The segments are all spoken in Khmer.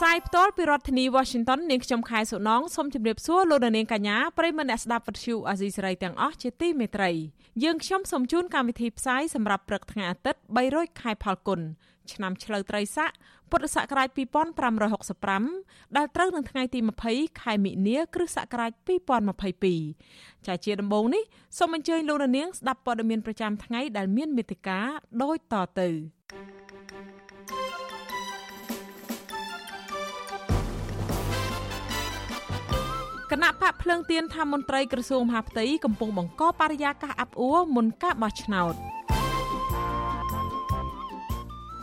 ផ្សាយផ្ទាល់ពីរដ្ឋធានី Washington នាងខ្ញុំខែសុណងសូមជម្រាបសួរលោកនាងកញ្ញាប្រិយមិត្តអ្នកស្ដាប់វិទ្យុអាស៊ីសេរីទាំងអស់ជាទីមេត្រីយើងខ្ញុំសូមជូនកម្មវិធីផ្សាយសម្រាប់ព្រឹកថ្ងៃអាទិត្យ300ខែផលគុណឆ្នាំឆ្លូវត្រីស័កពុទ្ធសករាជ2565ដែលត្រូវនឹងថ្ងៃទី20ខែមិនិនាគ្រិស្តសករាជ2022ចាជាដំបូងនេះសូមអញ្ជើញលោកនាងស្ដាប់ព័ត៌មានប្រចាំថ្ងៃដែលមានមេត្តាដូចតទៅ គណៈបកភ្លើងទៀនថាមន្ត្រីក្រសួងមហាផ្ទៃកំពុងបង្កបរិយាកាសអាប់អួរមុនការបោះឆ្នោត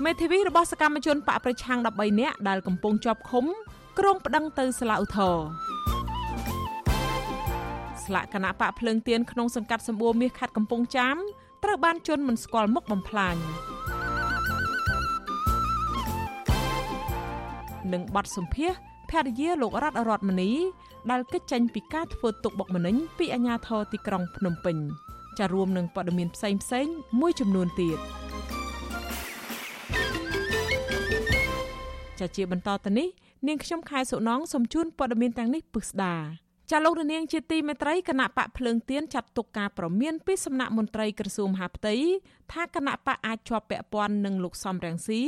មេធាវីរបស់សកម្មជនបកប្រឆាំង13នាក់ដែលកំពុងជាប់ឃុំក្រុងប្តឹងទៅសាលាឧទ្ធរស្លាកគណៈបកភ្លើងទៀនក្នុងសង្កាត់សម្បូរមាសខេត្តកំពង់ចាមត្រូវបានជន់មិនស្គាល់មុខបំផ្លាញនឹងបាត់សម្ភារភរិយាលោករតរតមនី ដែលកិច្ចចេញពីការធ្វើទុកបុកម្នេញពីអាជ្ញាធរទីក្រុងភ្នំពេញចារួមនឹងព័ត៌មានផ្សេងផ្សេងមួយចំនួនទៀតចាជាបន្តទៅនេះនាងខ្ញុំខែសុណងសូមជូនព័ត៌មានទាំងនេះពិស្ដា ចាលោករនាងជាទីមេត្រីគណៈបកភ្លើងទៀនចាត់ទុកការប្រមានពីសំណាក់មន្ត្រីក្រសួងមហាផ្ទៃថាគណៈបកអាចជាប់ពាក់ព័ន្ធនឹងលោកសំរងស៊ី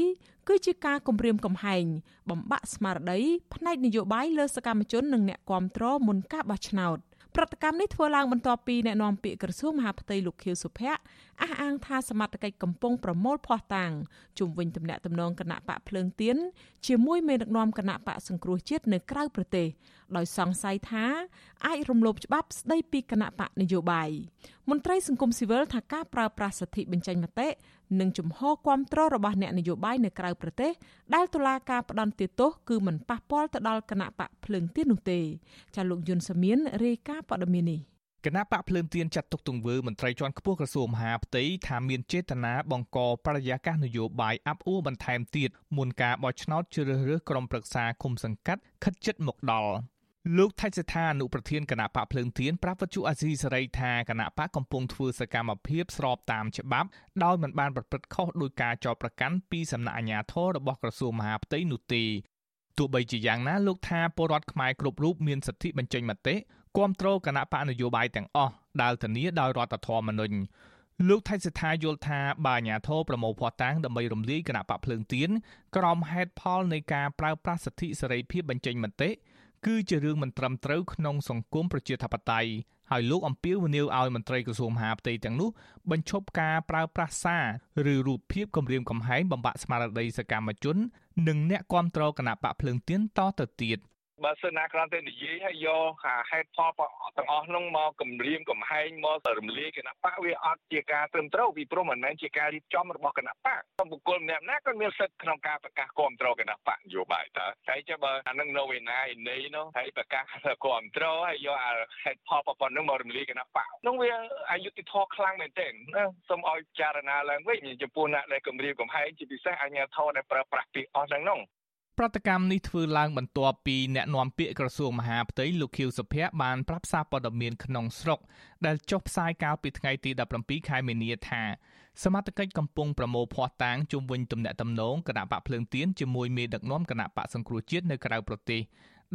គឺជាការគំរាមកំហែងបំបាក់ស្មារតីផ្នែកនយោបាយលើសកម្មជននិងអ្នកគាំទ្រមុនការបោះឆ្នោត ប្រតិកម្មនេះធ្វើឡើងបន្ទាប់ពីអ្នកនាំពាក្យក្រសួងមហាផ្ទៃលោកខៀវសុភ័ក្រអះអាងថាសមត្ថកិច្ចកំពុងប្រមូលភ័ស្តុតាងជុំវិញទំនាក់ទំនងគណៈបកភ្លើងទៀនជាមួយមេដឹកនាំគណៈបកសង្គ្រោះជាតិនៅក្រៅប្រទេសដោយសង្ស័យថាអាចរំលោភច្បាប់ស្ដីពីគណៈបកនយោបាយមន្ត្រីសង្គមស៊ីវិលថាការប្រើប្រាស់សិទ្ធិបញ្ចេញមតិ និងជំហរគ្រប់គ្រងរបស់អ្នកនយោបាយនៅក្រៅប្រទេសដែលតុលាការផ្ដន្ទាទោសគឺមិនប៉ះពាល់ទៅដល់គណៈបកភ្លើងទៀននោះទេចាលោកយុនសាមៀនរាយការណ៍ព័ត៌មាននេះគណៈបកភ្លើងទៀនចាត់ទុកទង្វើមន្ត្រីជាន់ខ្ពស់ក្រសួងមហាផ្ទៃថាមានចេតនាបង្កបរិយាកាសនយោបាយអាប់អួរបន្ថែមទៀតមុនការបោះឆ្នោតជ្រើសរើសក្រុមប្រឹក្សាគុំសង្កាត់ខិតជិតមកដល់ លោកថៃសិដ្ឋាអនុប្រធានគណៈបកភ្លើងទៀនប្រាប់វិទ្យុអាស៊ីសេរីថាគណៈបកកំពុងធ្វើសកម្មភាពស្របតាមច្បាប់ដោយមិនបានប្រព្រឹត្តខុសដោយការចោទប្រកាន់ពីសំណាក់អាជ្ញាធររបស់ក្រសួងមហាផ្ទៃនោះទេទោះបីជាយ៉ាងណាលោកថាពលរដ្ឋខ្មែរគ្រប់រូបមានសិទ្ធិបញ្ចេញមតិគ្រប់គ្រងគណៈបកនយោបាយទាំងអស់ដែលធានាដោយរដ្ឋធម្មនុញ្ញលោកថៃសិដ្ឋាយល់ថាបាអាញាធរប្រមូលភ័ស្តុតាងដើម្បីរំលាយគណៈបកភ្លើងទៀនក្រោមហេតុផលនៃការប្រើប្រាស់សិទ្ធិសេរីភាពបញ្ចេញមតិ គឺជារឿងមិនត្រឹមត្រូវក្នុងសង្គមប្រជាធិបតេយ្យហើយលោកអំពាវនាវឲ្យមន្ត្រីក្រសួងមហាផ្ទៃទាំងនោះបញ្ឈប់ការប្រើប្រាស់សារឬរូបភាពគំរាមកំហែងបំបាក់ស្មារតីសកម្មជន និងអ្នកគាំទ្រគណៈបកភ្លើងទៀនតទៅទៀត។ បើសិនណាគ្រាន់តែនិយាយឲ្យយកអាហេតុផលទាំងអស់នោះមកគម្រាមកំហែងមករំលាយគណៈបកវាអត់ជាការត្រឹមត្រូវពីព្រោះមិនមែនជាការរៀបចំរបស់គណៈបកបុគ្គលម្នាក់ណាក៏មានសិទ្ធិក្នុងការប្រកាសគ្រប់គ្រងគណៈបកនយោបាយតើហើយចាំបើអានឹងនៅឯណាឯនេះនោះហើយប្រកាសគ្រប់គ្រងហើយយកអាហេតុផលប៉ុណ្ណឹងមករំលាយគណៈបកនោះវាអយុត្តិធម៌ខ្លាំងមែនទែនណាសូមឲ្យចារណាឡើងវិញចំពោះអ្នកដែលគម្រាមកំហែងជាពិសេសអាជ្ញាធរដែលប្រើប្រាស់ពាក្យអស់ទាំងនោះ ប្រតិកម្មនេះធ្វើឡើងបន្ទាប់ពីអ្នកនាំពាក្យក្រសួងមហាផ្ទៃលោកខៀវសុភ័ក្របានប្រាប់សារព័ត៌មានក្នុងស្រុកដែលចុះផ្សាយកាលពីថ្ងៃទី17ខែមីនាថាសមត្ថកិច្ចកំពុងប្រមូលភ័ស្តុតាងជុំវិញទំនាក់ទំនងគណៈបកភ្លើងទៀនជាមួយមេដឹកនាំគណៈបកសង្គ្រោះជាតិនៅក្រៅប្រទេស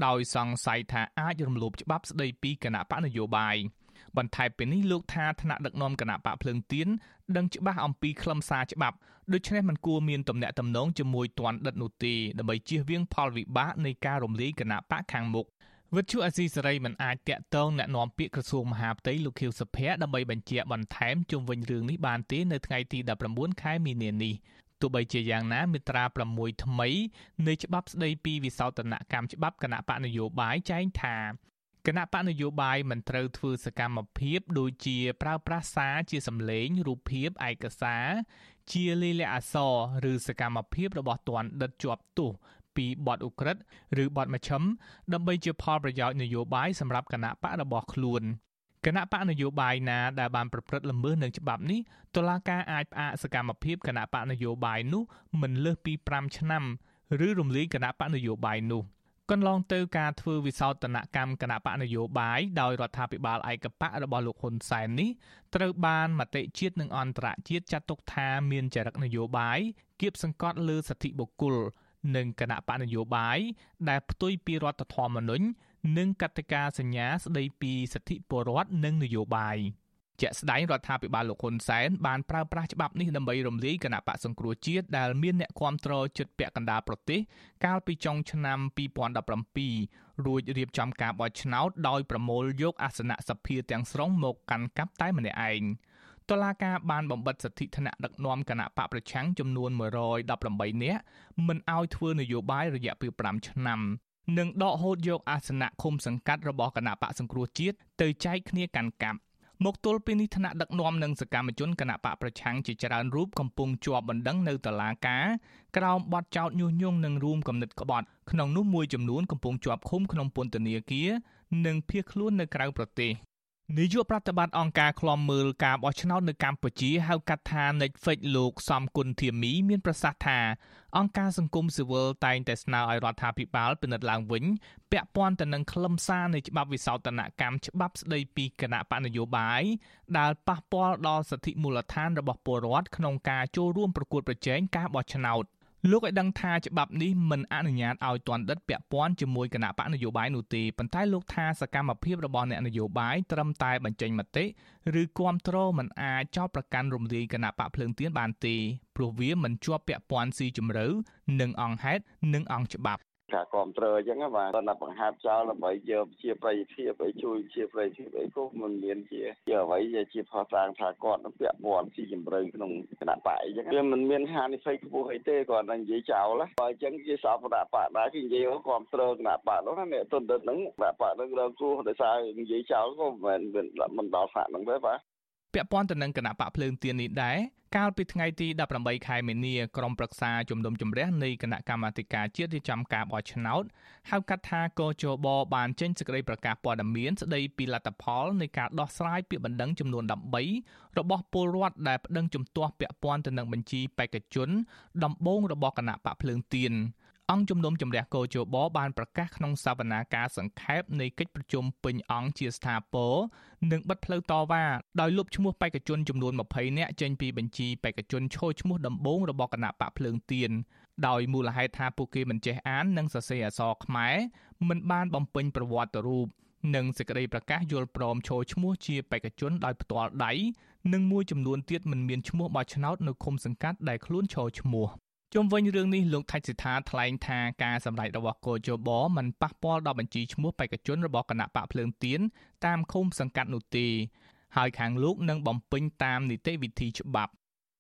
ដោយសង្ស័យថាអាចរំលោភច្បាប់ស្តីពីគណៈបកនយោបាយ។ បន្ថែមពីនេះលោកថាថ្នាក់ដឹកនាំគណៈបកភ្លើងទៀនដឹងច្បាស់អំពីខ្លឹមសារច្បាប់ដូច្នេះមិនគួរមានទំនាក់ទំនងជាមួយទណ្ឌិតនោះទេដើម្បីជៀសវាងផលវិបាកនៃការរំលាយគណៈបកខាងមុខវិទ្យុអេស៊ីសេរីមិនអាចតាក់ទងណែនាំពាក្យក្រសួងមហាផ្ទៃលោកខៀវសុភ័ក្រដើម្បីបញ្ជាក់បន្ថែមជុំវិញរឿងនេះបានទេនៅថ្ងៃទី19ខែមីនានេះទោះបីជាយ៉ាងណាមាត្រា6ថ្មីនៃច្បាប់ស្តីពីវិសោធនកម្មច្បាប់គណៈបកនយោបាយចែងថា គណៈបកនយោបាយមិនត្រូវធ្វើសកម្មភាពដូចជាប្រើប្រាស់សារជាសម្លេងរូបភាពឯកសារជាលេខអក្សរឬសកម្មភាពរបស់ទណ្ឌិតជាប់ទោសពីបទឧក្រិដ្ឋឬបទមជ្ឈិមដើម្បីជាផលប្រយោជន៍នយោបាយសម្រាប់គណៈបករបស់ខ្លួនគណៈបកនយោបាយណាដែលបានប្រព្រឹត្តល្មើសនឹងច្បាប់នេះតុលាការអាចផ្អាកសកម្មភាពគណៈបកនយោបាយនោះមិនលើសពី5ឆ្នាំ ឬរំលាយគណៈបកនយោបាយនោះ កន្លងទៅការធ្វើវិសោធនកម្មគណៈបកនយោបាយដោយរដ្ឋាភិបាលឯកបករបស់លោកហ៊ុនសែននេះត្រូវបានមតិជាតិនិងអន្តរជាតិចាត់ទុកថាមានចរិតនយោបាយគៀបសង្កត់លើសិទ្ធិបុគ្គលនិងគណៈបកនយោបាយដែលផ្ទុយពីរដ្ឋធម្មនុញ្ញនិងកតិកាសញ្ញាស្តីពីសិទ្ធិពលរដ្ឋនិងនយោបាយ ជាក់ស្ដែងរដ្ឋាភិបាលលោកហ៊ុនសែនបានប្រើប្រាស់ច្បាប់នេះដើម្បីរំលាយគណៈបកសង្គ្រោះជាតិដែលមានអ្នកគាំទ្រជិតពាក់កណ្ដាលប្រទេសកាលពីចុងឆ្នាំ2017រួចរៀបចំការបោះឆ្នោតដោយប្រមូលយកអាសនៈសភាទាំងស្រុងមកកាន់កាប់តែម្នាក់ឯងតុលាការបានបំបិតសិទ្ធិថ្នាក់ដឹកនាំគណៈបកប្រឆាំងចំនួន118នាក់មិនឲ្យធ្វើនយោបាយរយៈពេល5ឆ្នាំនិងដកហូតយកអាសនៈឃុំសង្កាត់របស់គណៈបកសង្គ្រោះជាតិទៅចែកគ្នាកាន់កាប់ មកទល់ពេលនេះថ្នាក់ដឹកនាំនិងសកម្មជនគណៈបកប្រឆាំងជាច្រើនរូបកំពុងជាប់បណ្ដឹងនៅតុលាការក្រោមបទចោទញុះញង់និងរួមគំនិតក្បត់ក្នុងនោះមួយចំនួនកំពុងជាប់ឃុំក្នុងពន្ធនាគារនិងភៀសខ្លួននៅក្រៅប្រទេស នាយកប្រតិបត្តិអង្គការឃ្លាំមើលការបោះឆ្នោតនៅកម្ពុជាហៅកាត់ថា Netflix លោកសំគុណធាមីមានប្រសាសន៍ថាអង្គការសង្គមស៊ីវិលតែងតែស្នើឲ្យរដ្ឋាភិបាលពិនិត្យឡើងវិញពាក់ព័ន្ធទៅនឹងខ្លឹមសារនៃច្បាប់វិសោធនកម្មច្បាប់ស្តីពីគណៈបកនយោបាយដែលប៉ះពាល់ដល់សិទ្ធិមូលដ្ឋានរបស់ពលរដ្ឋក្នុងការចូលរួមប្រកួតប្រជែងការបោះឆ្នោត។ លោកឲ្យដឹងថាច្បាប់នេះមិនអនុញ្ញាតឲ្យទណ្ឌិតពាក់ព័ន្ធជាមួយគណៈបកនយោបាយនោះទេប៉ុន្តែលោកថាសកម្មភាពរបស់អ្នកនយោបាយត្រឹមតែបញ្ចេញមតិឬគ្រប់គ្រងមិនអាចចោទប្រកាន់រំលាយគណៈបកភ្លើងទៀនបានទេព្រោះវាមិនជាប់ពាក់ព័ន្ធស៊ីជម្រៅនឹងអង្គហេតុនិងអង្គច្បាប់ ការគ្រប់គ្រងអញ្ចឹងបាទគាត់បង្ហាត់ចោលដើម្បីយកជាប្រយោជន៍ឲ្យជួយជាប្រយោជន៍អីក៏មិនមានជាជាអ្វីជាផុសតាងថាគាត់នឹងពាក់ព័ន្ធស៊ីជំរឿក្នុងគណៈបកអញ្ចឹងវាមិនមានហានិភ័យខ្ពស់អីទេគាត់នឹងនិយាយចោលបើអញ្ចឹងជាសពគណៈបកដែរគេនិយាយគ្រប់គ្រងគណៈបកនោះណាអ្នកទុនដិតហ្នឹងគណៈបកហ្នឹងរងគ្រោះដោយសារនិយាយចោលក៏មិនមិនដល់ហ្វាក់ហ្នឹងទេបាទពាក់ព័ន្ធទៅនឹងគណៈបកភ្លើងទៀននេះដែរ កាលពីថ្ងៃទី18ខែមីនាក្រុមប្រឹក្សាជំនុំជម្រះនៃគណៈកម្មាធិការជាតិរៀបចំការបោះឆ្នោតហៅកាត់ថាកោជបបានចេញសេចក្តីប្រកាសព័ត៌មានស្តីពីលទ្ធផលនៃការដោះស្រាយពាក្យបណ្ដឹងចំនួន13របស់ពលរដ្ឋដែលប្តឹងជំទាស់ពាក់ព័ន្ធទៅនឹងបញ្ជីបេក្ខជនដំបូងរបស់គណៈបកភ្លើងទៀន អង្គជំនុំជម្រះកោជបបានប្រកាសក្នុងសវនាការសង្ខេបនៃកិច្ចប្រជុំពេញអង្គជាស្ថាពរនិងបិទផ្លូវតវ៉ាដោយលុបឈ្មោះបេក្ខជនចំនួន20នាក់ចេញពីបញ្ជីបេក្ខជនឈរឈ្មោះដំបូងរបស់គណៈបកភ្លើងទៀនដោយមូលហេតុថាពួកគេមិនចេះអាននិងសរសេរអក្សរខ្មែរមិនបានបំពេញប្រវត្តិរូបនិងសេចក្តីប្រកាសយល់ព្រមចូលឈ្មោះជាបេក្ខជនដោយផ្ទាល់ដៃនិងមួយចំនួនទៀតមិនមានឈ្មោះបោះឆ្នោតនៅឃុំសង្កាត់ដែលខ្លួនចូលឈ្មោះ ជុំវិញរឿងនេះលោកថៃសិដ្ឋាថ្លែងថាការសម្ដែងរបស់កោជបមិនប៉ះពាល់ដល់បញ្ជីឈ្មោះបេក្ខជនរបស់គណៈបកភ្លើងទៀនតាមឃុំសង្កាត់នោះទេហើយខាងលោកនឹងបំពេញតាមនីតិវិធីច្បាប់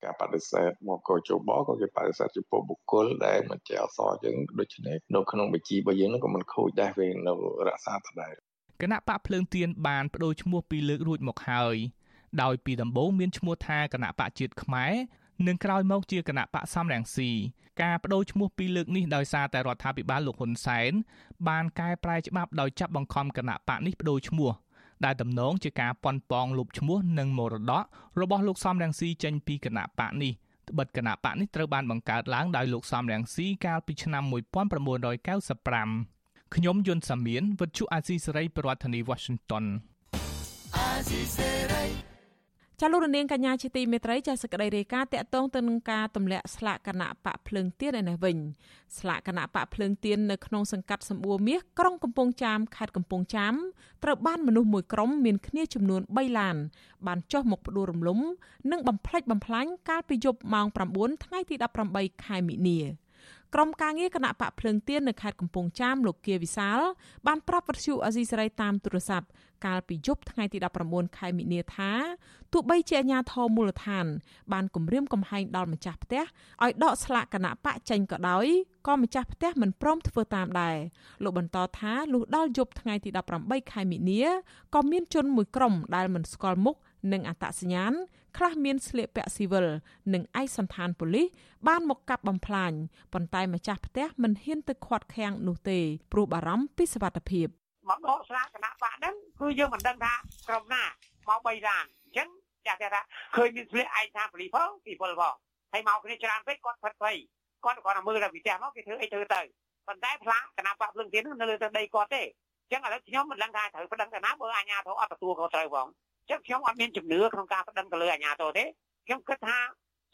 ការបដិសេធមកកោជបក៏គេបដិសេធចំពោះបុគ្គលដែលមិនចេះអសរយើងដូច្នេះនៅក្នុងបញ្ជីរបស់យើងនឹងក៏មិនខូចដែរវានៅរក្សាដដែលគណៈបកភ្លើងទៀនបានបដូរឈ្មោះពីរលើករួចមកហើយដោយពីដំបូងមានឈ្មោះថាគណៈបកជាតិខ្មែរ និងក្រោយមកជាគណៈបកសំរងស៊ីការបដូរឈ្មោះពីរលើកនេះដោយសារតែរដ្ឋាភិបាលលោកហ៊ុនសែនបានកែប្រែច្បាប់ដោយចាប់បង្ខំគណៈបកនេះបដូរឈ្មោះដែលតំណងជាការប៉ុនប៉ងលុបឈ្មោះនិងមរតករបស់លោកសំរងស៊ីចេញពីគណៈបកនេះត្បិតគណៈបកនេះត្រូវបានបង្កើតឡើងដោយលោកសំរងស៊ីកាលពីឆ្នាំ1995ខ្ញុំយុនសាមៀនវិទ្យុអាស៊ីសេរីប្រធានាធិបតី Washington អាស៊ីសេរី ចាលោករនាងកញ្ញាជាទីមេត្រីចាសក្តីរាយការណ៍តាក់ទងទៅនឹងការទម្លាក់ស្លាកគណៈបកភ្លើងទៀនឯនេះវិញស្លាកគណៈបកភ្លើងទៀននៅក្នុងសង្កាត់សម្បួរមាសក្រុងកំពង់ចាមខេត្តកំពង់ចាមត្រូវបានមនុស្សមួយក្រុមមានគ្នាចំនួន3ឡាន បានចុះមកផ្ដួលរំលំ និងបំផ្លិចបំផ្លាញកាលពីយប់ម៉ោង9ថ្ងៃទី18ខែមិនិនា ក្រុមការងារគណៈបកភ្លើងទៀននៅខេត្តកំពង់ចាមលោកគៀវិសាលបានប្រាប់វិទ្យុអាស៊ីសេរីតាមទូរស័ព្ទកាលពីយប់ថ្ងៃទី19ខែមិនិនាថាទោះបីជាអាជ្ញាធរមូលដ្ឋាន បានគម្រាមកំហែងដល់ម្ចាស់ផ្ទះឲ្យដកស្លាកគណៈបកចេញក៏ដោយក៏ម្ចាស់ផ្ទះមិនព្រមធ្វើតាមដែរលោកបន្តថាលុះដល់យប់ថ្ងៃទី18ខែមិនិនាក៏មានជនមួយក្រុមដែលមិនស្គាល់មុខនិងអត្តសញ្ញាណ ខ្លះមានស្លៀកពាក់ស៊ីវិលនិងឯកសណ្ឋានប៉ូលីសបានមកកាប់បំផ្លាញប៉ុន្តែម្ចាស់ផ្ទះមិនហ៊ានទៅខាត់ខាំងនោះទេព្រោះបារម្ភពីសុវត្ថិភាពមកដកស្លាកគណៈបកហ្នឹងគឺយើងមិនដឹងថាក្រុមណាមកបីរានអញ្ចឹងចាស់តែថាឃើញមានស្លៀកឯកសារប៉ូលីសផងពីពលផងហើយមកគ្នាច្រើនពេកគាត់ផិតភ័យគាត់គាត់តែមើលតែពីផ្ទះមកគេធ្វើអីធ្វើទៅប៉ុន្តែផ្លាកគណៈបកភ្លឹងទៀននៅលើទឹកដីគាត់ទេចឹងឥឡូវខ្ញុំមិនដឹងថាត្រូវប្តឹងទៅណាបើអាជ្ញាធរអត់ទទួលក៏ត្រូវផង ចឹងខ្ញុំអត់មានជំនឿក្នុងការប្តឹងទៅលើអាជ្ញាធរទេខ្ញុំគិតថា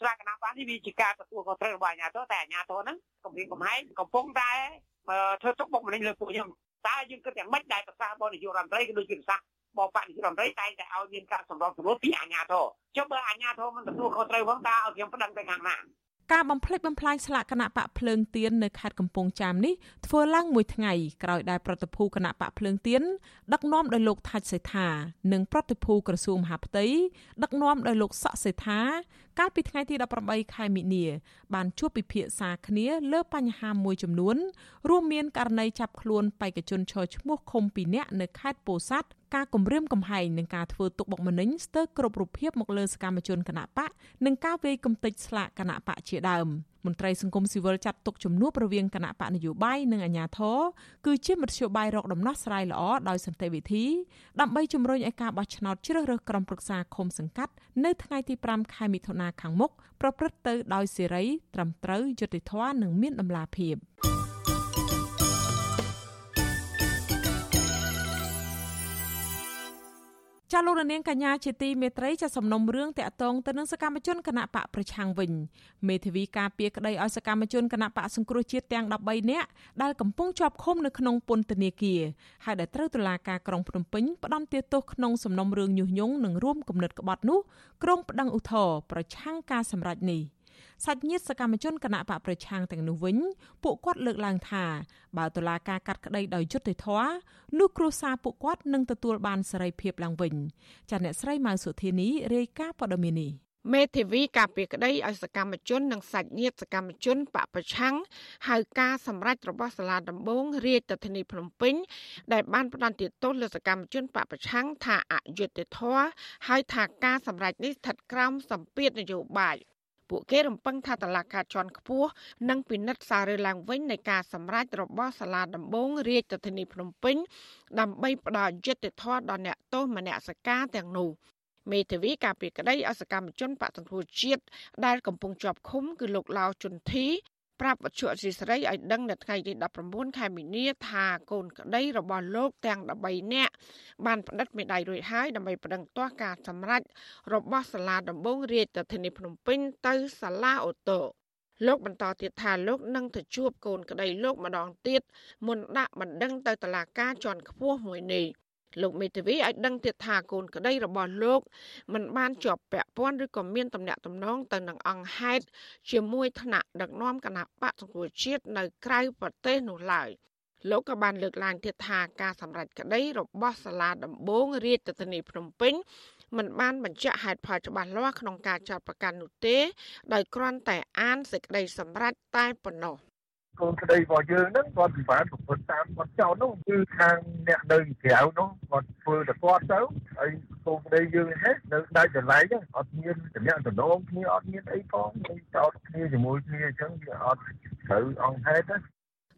ស្លាកគណៈបកនេះវាជាការទទួលខុសត្រូវរបស់អាជ្ញាធរតែអាជ្ញាធរហ្នឹងកំពុងកំហែងកំពុងតែធ្វើទុកបុកម្នេញលើពួកខ្ញុំតើយើងគិតយ៉ាងម៉េចដែលប្រសាសន៍របស់នាយករដ្ឋមន្ត្រីក៏ដូចជាប្រសាសន៍បបនាយករដ្ឋមន្ត្រីតែងតែឲ្យមានការសម្របសម្រួលពីអាជ្ញាធរចុះបើអាជ្ញាធរមិនទទួលខុសត្រូវផងតើឲ្យខ្ញុំប្តឹងទៅខាងណា ការបំផ្លិចបំផ្លាញស្លាកគណៈបកភ្លើងទៀននៅខេត្តកំពង់ចាមនេះធ្វើឡើងមួយថ្ងៃក្រោយដែលប្រតិភូគណៈបកភ្លើងទៀនដឹកនាំដោយលោកថាច់សេដ្ឋានិងប្រតិភូក្រសួងមហាផ្ទៃដឹកនាំដោយលោកសក់សេដ្ឋា កាលពីថ្ងៃទី18ខែមិនិនាបានជួបពិភាក្សាគ្នាលើបញ្ហាមួយចំនួន រួមមានករណីចាប់ខ្លួនបេក្ខជនឈរឈ្មោះឃុំ2នាក់នៅខេត្តពោធិ៍សាត់ការគម្រាមកំហែងនិងការធ្វើទុកបុកម្នេញស្ទើរគ្រប់រូបភាពមកលើសកម្មជនគណៈបកនិងការវាយកំទេចស្លាកគណៈបកជាដើមមន្ត្រីសង្គមស៊ីវិលចាត់ទុកជំនួបរវាងគណៈបកនយោបាយនិងអាជ្ញាធរគឺជាមធ្យោបាយរកដំណោះស្រាយល្អដោយសន្តិវិធីដើម្បីជំរុញឲ្យការបោះឆ្នោតជ្រើសរើសក្រុមប្រឹក្សាឃុំសង្កាត់នៅថ្ងៃទី5ខែមិថុនាខាងមុខប្រព្រឹត្តទៅដោយសេរីត្រឹមត្រូវយុត្តិធម៌និងមានតម្លាភាព ចាលោករនាងកញ្ញាជាទីមេត្រីចាសំណុំរឿងតាក់ទងទៅនឹងសកម្មជនគណៈបកប្រឆាំងវិញមេធាវីការពារក្តីឲ្យសកម្មជនគណៈបកសង្គ្រោះជាតិទាំង13នាក់ដែលកំពុងជាប់ឃុំនៅក្នុងពន្ធនាគារហើយដែលត្រូវតុលាការក្រុងភ្នំពេញផ្តន្ទាទោសក្នុងសំណុំរឿងញុះញង់និងរួមគំនិតក្បត់នោះក្រុងប្តឹងឧទ្ធរប្រឆាំងការសម្រេចនេះ។ សាច់ញាតិសកម្មជនគណៈបកប្រឆាំងទាំងនោះវិញពួកគាត់លើកឡើងថាបើតុលាការកាត់ក្តីដោយយុត្តិធម៌នោះគ្រួសារពួកគាត់នឹងទទួលបានសេរីភាពឡើងវិញចាអ្នកស្រីម៉ៅសុធានីរាយការណ៍ព័ត៌មាននេះមេធាវីការពារក្តីឲ្យសកម្មជននិងសាច់ញាតិសកម្មជនបពប្រឆាំងហៅការសម្រេចរបស់សាលាដំបងរាជធានីភ្នំពេញដែលបានផ្តន្ទាទោសលើសកម្មជនបពប្រឆាំងថាអយុត្តិធម៌ហើយថាការសម្រេចនេះស្ថិតក្រោមសម្ពាធនយោបាយ ពួកគេរំពឹងថាតឡាការជាន់ខ្ពស់នឹងពិនិត្យសាររើឡើងវិញនៃការសម្រេចរបស់សាលាដំបងរាជធានីភ្នំពេញដើម្បីផ្ដល់យុត្តិធម៌ដល់អ្នកទោសមនសិការទាំងនោះមេធាវីការពីក្តីអសកម្មជនបកសង្គ្រោះជាតិដែលកំពុងជាប់ឃុំគឺលោកឡាវជុនធី ប្រាប់វត្ថុអសីស្រីឲ្យដឹងនៅថ្ងៃទី19ខែមីនាថាកូនក្តីរបស់លោកទាំង13នាក់បានផ្តិតមេដាយរួចហើយដើម្បីប្តឹងទាស់ការសម្រេចរបស់សាលាដំបងរាជធានីភ្នំពេញទៅសាលាអូតូលោកបន្តទៀតថាលោកនឹងទៅជួបកូនក្តីលោកម្ដងទៀតមុនដាក់បណ្ដឹងទៅតុលាការជាន់ខ្ពស់មួយនេះ លោកមេធាវីឲ្យដឹងទៀតថាកូនក្តីរបស់លោកមិនបានជាប់ពាក់ព័ន្ធឬក៏មានតំណែងតំណងទៅនឹងអង្គហេតុជាមួយថ្នាក់ដឹកនាំគណៈបកសង្គ្រោះជាតិនៅក្រៅប្រទេសនោះឡើយលោកក៏បានលើកឡើងទៀតថាការសម្រេចក្តីរបស់សាលាដំបងរាជធានីភ្នំពេញមិនបានបញ្ជាក់ហេតុផលច្បាស់លាស់ក្នុងការចោទប្រកាន់នោះទេដោយគ្រាន់តែអានសេចក្តីសម្រេចតែប៉ុណ្ណោះ កូនក្តីរបស់យើងហ្នឹងគាត់ពិបាកប្រព្រឹត្តតាមគាត់ចោលនោះគឺខាងអ្នកនៅក្រៅនោះគាត់ធ្វើតែគាត់ទៅហើយកូនក្តីយើងហេនៅដាច់កន្លែងហ្នឹងអត់មានតំណែងតំណងគ្នាអត់មានអីផងចោលគ្នាជាមួយគ្នាអញ្ចឹងវាអត់ត្រូវអង្គហេតុណា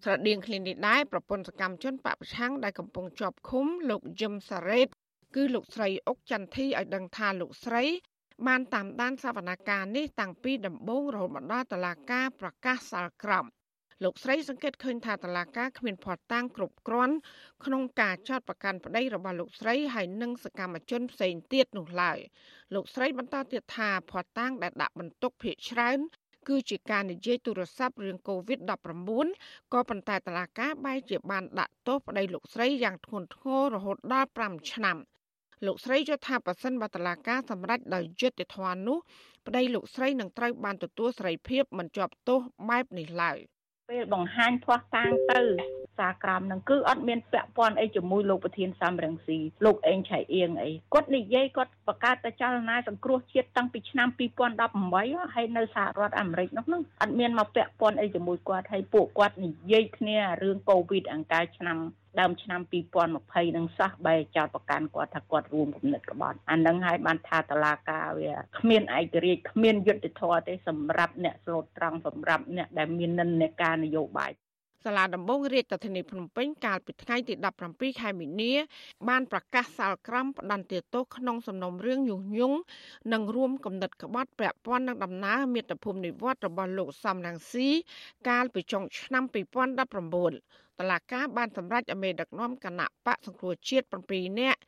ស្រដៀងគ្នានេះដែរប្រពន្ធសកម្មជនបពប្រឆាំងដែលកំពុងជាប់ឃុំលោកយឹមសារ៉េតគឺលោកស្រីអុកចន្ទធីឲ្យដឹងថាលោកស្រីបានតាមដានសវនកម្មនេះតាំងពីដំបូងរហូតមកដល់តុលាការប្រកាសសាលក្រម លោកស្រីសង្កេតឃើញថាតឡាការគ្មានភ័ស្តុតាងគ្រប់គ្រាន់ក្នុងការចោទប្រកាន់ប្តីរបស់លោកស្រីហើយនិងសកម្មជនផ្សេងទៀតនោះឡើយលោកស្រីបន្តទៀតថាភ័ស្តុតាងដែលដាក់បន្ទុកភាកច្រើនគឺជាការនិយាយទូរស័ព្ទរឿង COVID-19 ក៏ប៉ុន្តែតឡាការបែរជាបានដាក់ទោសប្តីលោកស្រីយ៉ាងធ្ងន់ធ្ងររហូតដល់5ឆ្នាំលោកស្រីយល់ថាប៉ះសិនបតឡាការសម្រេចដោយយុត្តិធម៌នោះប្តីលោកស្រីនឹងត្រូវបានទទួលសេរីភាពមិនជាប់ទោសបែបនេះឡើយ។ ពេលបង្ហាញផ្ោះតាងទៅសារក្រមនឹងគឺអត់មានពាក់ព័ន្ធអីជាមួយលោកប្រធានសំរងស៊ីលោកអេងឆៃអៀងអីគាត់និយាយគាត់បង្កើតតែចលនាសង្គ្រោះជាតិតាំងពីឆ្នាំ2018ហើយនៅសហរដ្ឋអាមេរិកនោះនឹងអត់មានមកពាក់ព័ន្ធអីជាមួយគាត់ហើយពួកគាត់និយាយគ្នារឿងកូវីដអង្ការឆ្នាំ ដើមឆ្នាំ2020នឹងសោះបែរចោតប្រកាន់គាត់ថាគាត់រួមគំនិតក្បត់អានឹងហើយបានថាតឡាការវាគ្មានឯករាជ្យគ្មានយុត្តិធម៌ទេសម្រាប់អ្នកស្លូតត្រង់សម្រាប់អ្នកដែលមាននិន្នាការនយោបាយសាលាដំបងរាជធានីភ្នំពេញកាលពីថ្ងៃទី17ខែមីនា បានប្រកាសសាលក្រមផ្ដន្ទាទោសក្នុងសំណុំរឿងញុះញង់និងរួមគំនិតក្បត់ពាក់ព័ន្ធនឹងដំណើរមាតុភូមិនិវត្តរបស់លោកសំរងស៊ីកាលពីចុងឆ្នាំ2019 តឡាកាបានសម្រេចឲ្យមេដឹកនាំគណៈបកសង្គ្រោះជាតិ7នាក់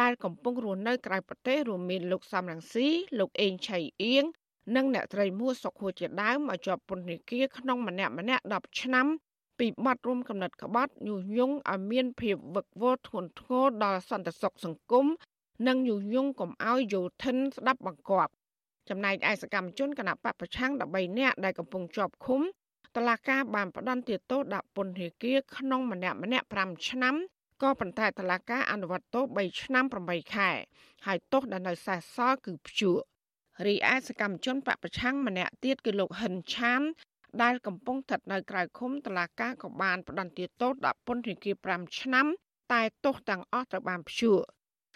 ដែលកំពុងរស់នៅក្រៅប្រទេសរួមមានលោកសំរងស៊ីលោកអេងឆៃអៀងនិងអ្នកត្រីមួសុខួរជាដើមឲ្យជាប់ពន្ធនាគារក្នុងម្នាក់ម្នាក់10ឆ្នាំពីបទរួមកំណត់ក្បត់ញុះញង់ឲ្យមានភាពវឹកវរធ្ងន់ធ្ងរដល់សន្តិសុខសង្គមនិងញុះញង់កុំឲ្យយោធិនស្ដាប់បង្គាប់ចំណែកឯសកម្មជនគណៈបពប្រឆាំង13នាក់ដែលកំពុងជាប់ឃុំ តឡាកាបានផ្ដន្ទាទោសដាក់ពន្ធនាគារក្នុងម្នាក់ម្នាក់5ឆ្នាំក៏ប៉ុន្តែតឡាកាអនុវត្តទោស3ឆ្នាំ8ខែហើយទោសដែលនៅសេសសល់គឺព្យួររីឯសកម្មជនបពប្រឆាំងម្នាក់ទៀតគឺលោកហិនឆាន ដែលកំពុងស្ថិតនៅក្រៅឃុំតឡាកាក៏បានផ្តន្ទាទោសដាក់ពន្ធនាគារ5ឆ្នាំ តែទោសទាំងអស់ត្រូវបានព្យួរ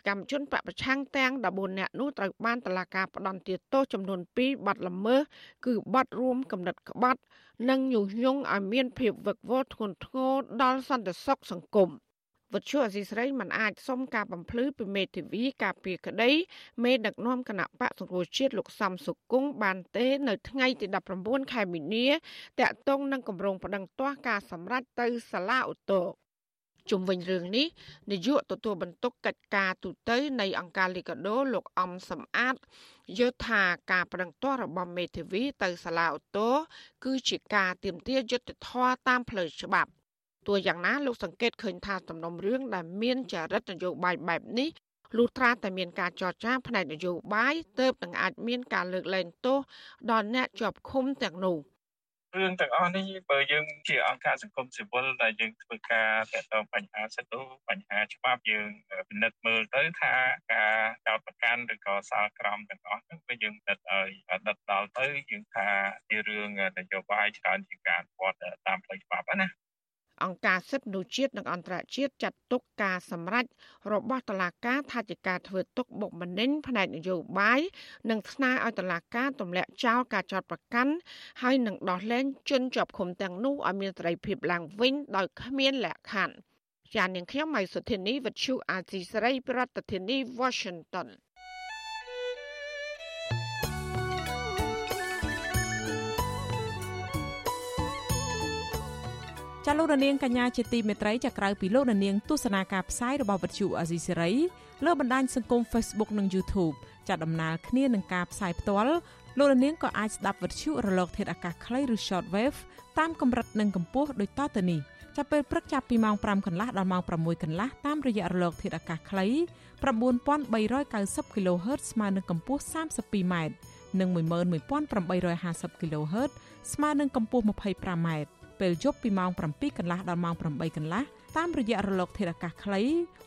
កម្មជនបពប្រឆាំងទាំង14នាក់នោះត្រូវបានតឡាកាផ្តន្ទាទោសចំនួន2បទល្មើសគឺបទរួមកំណត់ក្បត់ និងញុះញង់ឲ្យមានភាពវឹកវរធ្ងន់ធ្ងរដល់សន្តិសុខសង្គម។វត្ថុអសីស្រីមិនអាចសុំការបំភ្លឺពីមេធាវីការពីក្តីមេដឹកនាំគណៈបកសង្គ្រោះជាតិលោកសំសុគង្គបានទេនៅថ្ងៃទី19ខែមីនាតាក់ទងនឹងគម្រោងប្តឹងទាស់ការសម្រេចទៅសាលាឧទ្ធរ ជុំវិញរឿងនេះនាយកទទួលបន្ទុកកិច្ចការទូតនៃអង្គការលីកាដូលោកអំសំអាតយល់ថាការប្រឹងទាស់របស់មេធាវីទៅសាលាឧទ្ធរគឺជាការទាមទារយុត្តិធម៌តាមផ្លូវច្បាប់ទោះយ៉ាងណាលោកសង្កេតឃើញថាសំណុំរឿងដែលមានចរិតនយោបាយបែបនេះលុះត្រាតែមានការចរចាផ្នែកនយោបាយទើបនឹងអាចមានការលើកលែងទោសដល់អ្នកជាប់ឃុំទាំងនោះ រឿងទាំងអស់នេះបើយើងជាអង្គការសង្គមស៊ីវិលដែលយើងធ្វើការទាក់ទងបញ្ហាសិទ្ធិបញ្ហាច្បាប់យើងពិនិត្យមើលទៅថាការចោទប្រកាន់ឬក៏សាលក្រមទាំងអស់ហ្នឹងគឺយើងដិតឲ្យដិតដល់ទៅយើងថាជារឿងនយោបាយច្រើនជាការវត្តតាមផ្លូវច្បាប់ណា អង្គការសិទ្ធិមនុស្សជាតិនិងអន្តរជាតិចាត់ទុកការសម្រេចរបស់តុលាការថាជាការធ្វើទុកបុកម្នេញផ្នែកនយោបាយនិងស្នើឲ្យតុលាការទម្លាក់ចោលការចោទប្រកាន់ហើយនឹងដោះលែងជនជាប់ឃុំទាំងនោះឲ្យមានសេរីភាពឡើងវិញដោយគ្មានលក្ខខណ្ឌចាននាងខ្ញុំម៉ៃសុធានីវិទ្យុអាស៊ីសេរីប្រធានាធិបតី Washington ចាលោករនាងកញ្ញាជាទីមេត្រីចាក្រៅពីលោករនាងទស្សនាការផ្សាយរបស់វិទ្យុអាស៊ីសេរីលើបណ្ដាញសង្គម Facebook និង YouTube ចាដំណើរគ្នានឹងការផ្សាយផ្ទាល់លោករនាងក៏អាចស្ដាប់វិទ្យុរលក ធាតុអាកាសខ្លីឬ Shortwave តាមកម្រិតនិងកម្ពស់ដូចតទៅនេះចាប់ពេលព្រឹកចាប់ពីម៉ោង5កន្លះដល់ម៉ោង6កន្លះតាមរយៈរលក ធាតុអាកាសខ្លី9390 kHz ស្មើនឹងកម្ពស់ 32m និង11850 kHz ស្មើនឹងកម្ពស់ 25m ពេលយប់ពីម៉ោង7កន្លះដល់ម៉ោង8កន្លះតាមរយៈរលកធាតុអាកាសខ្លី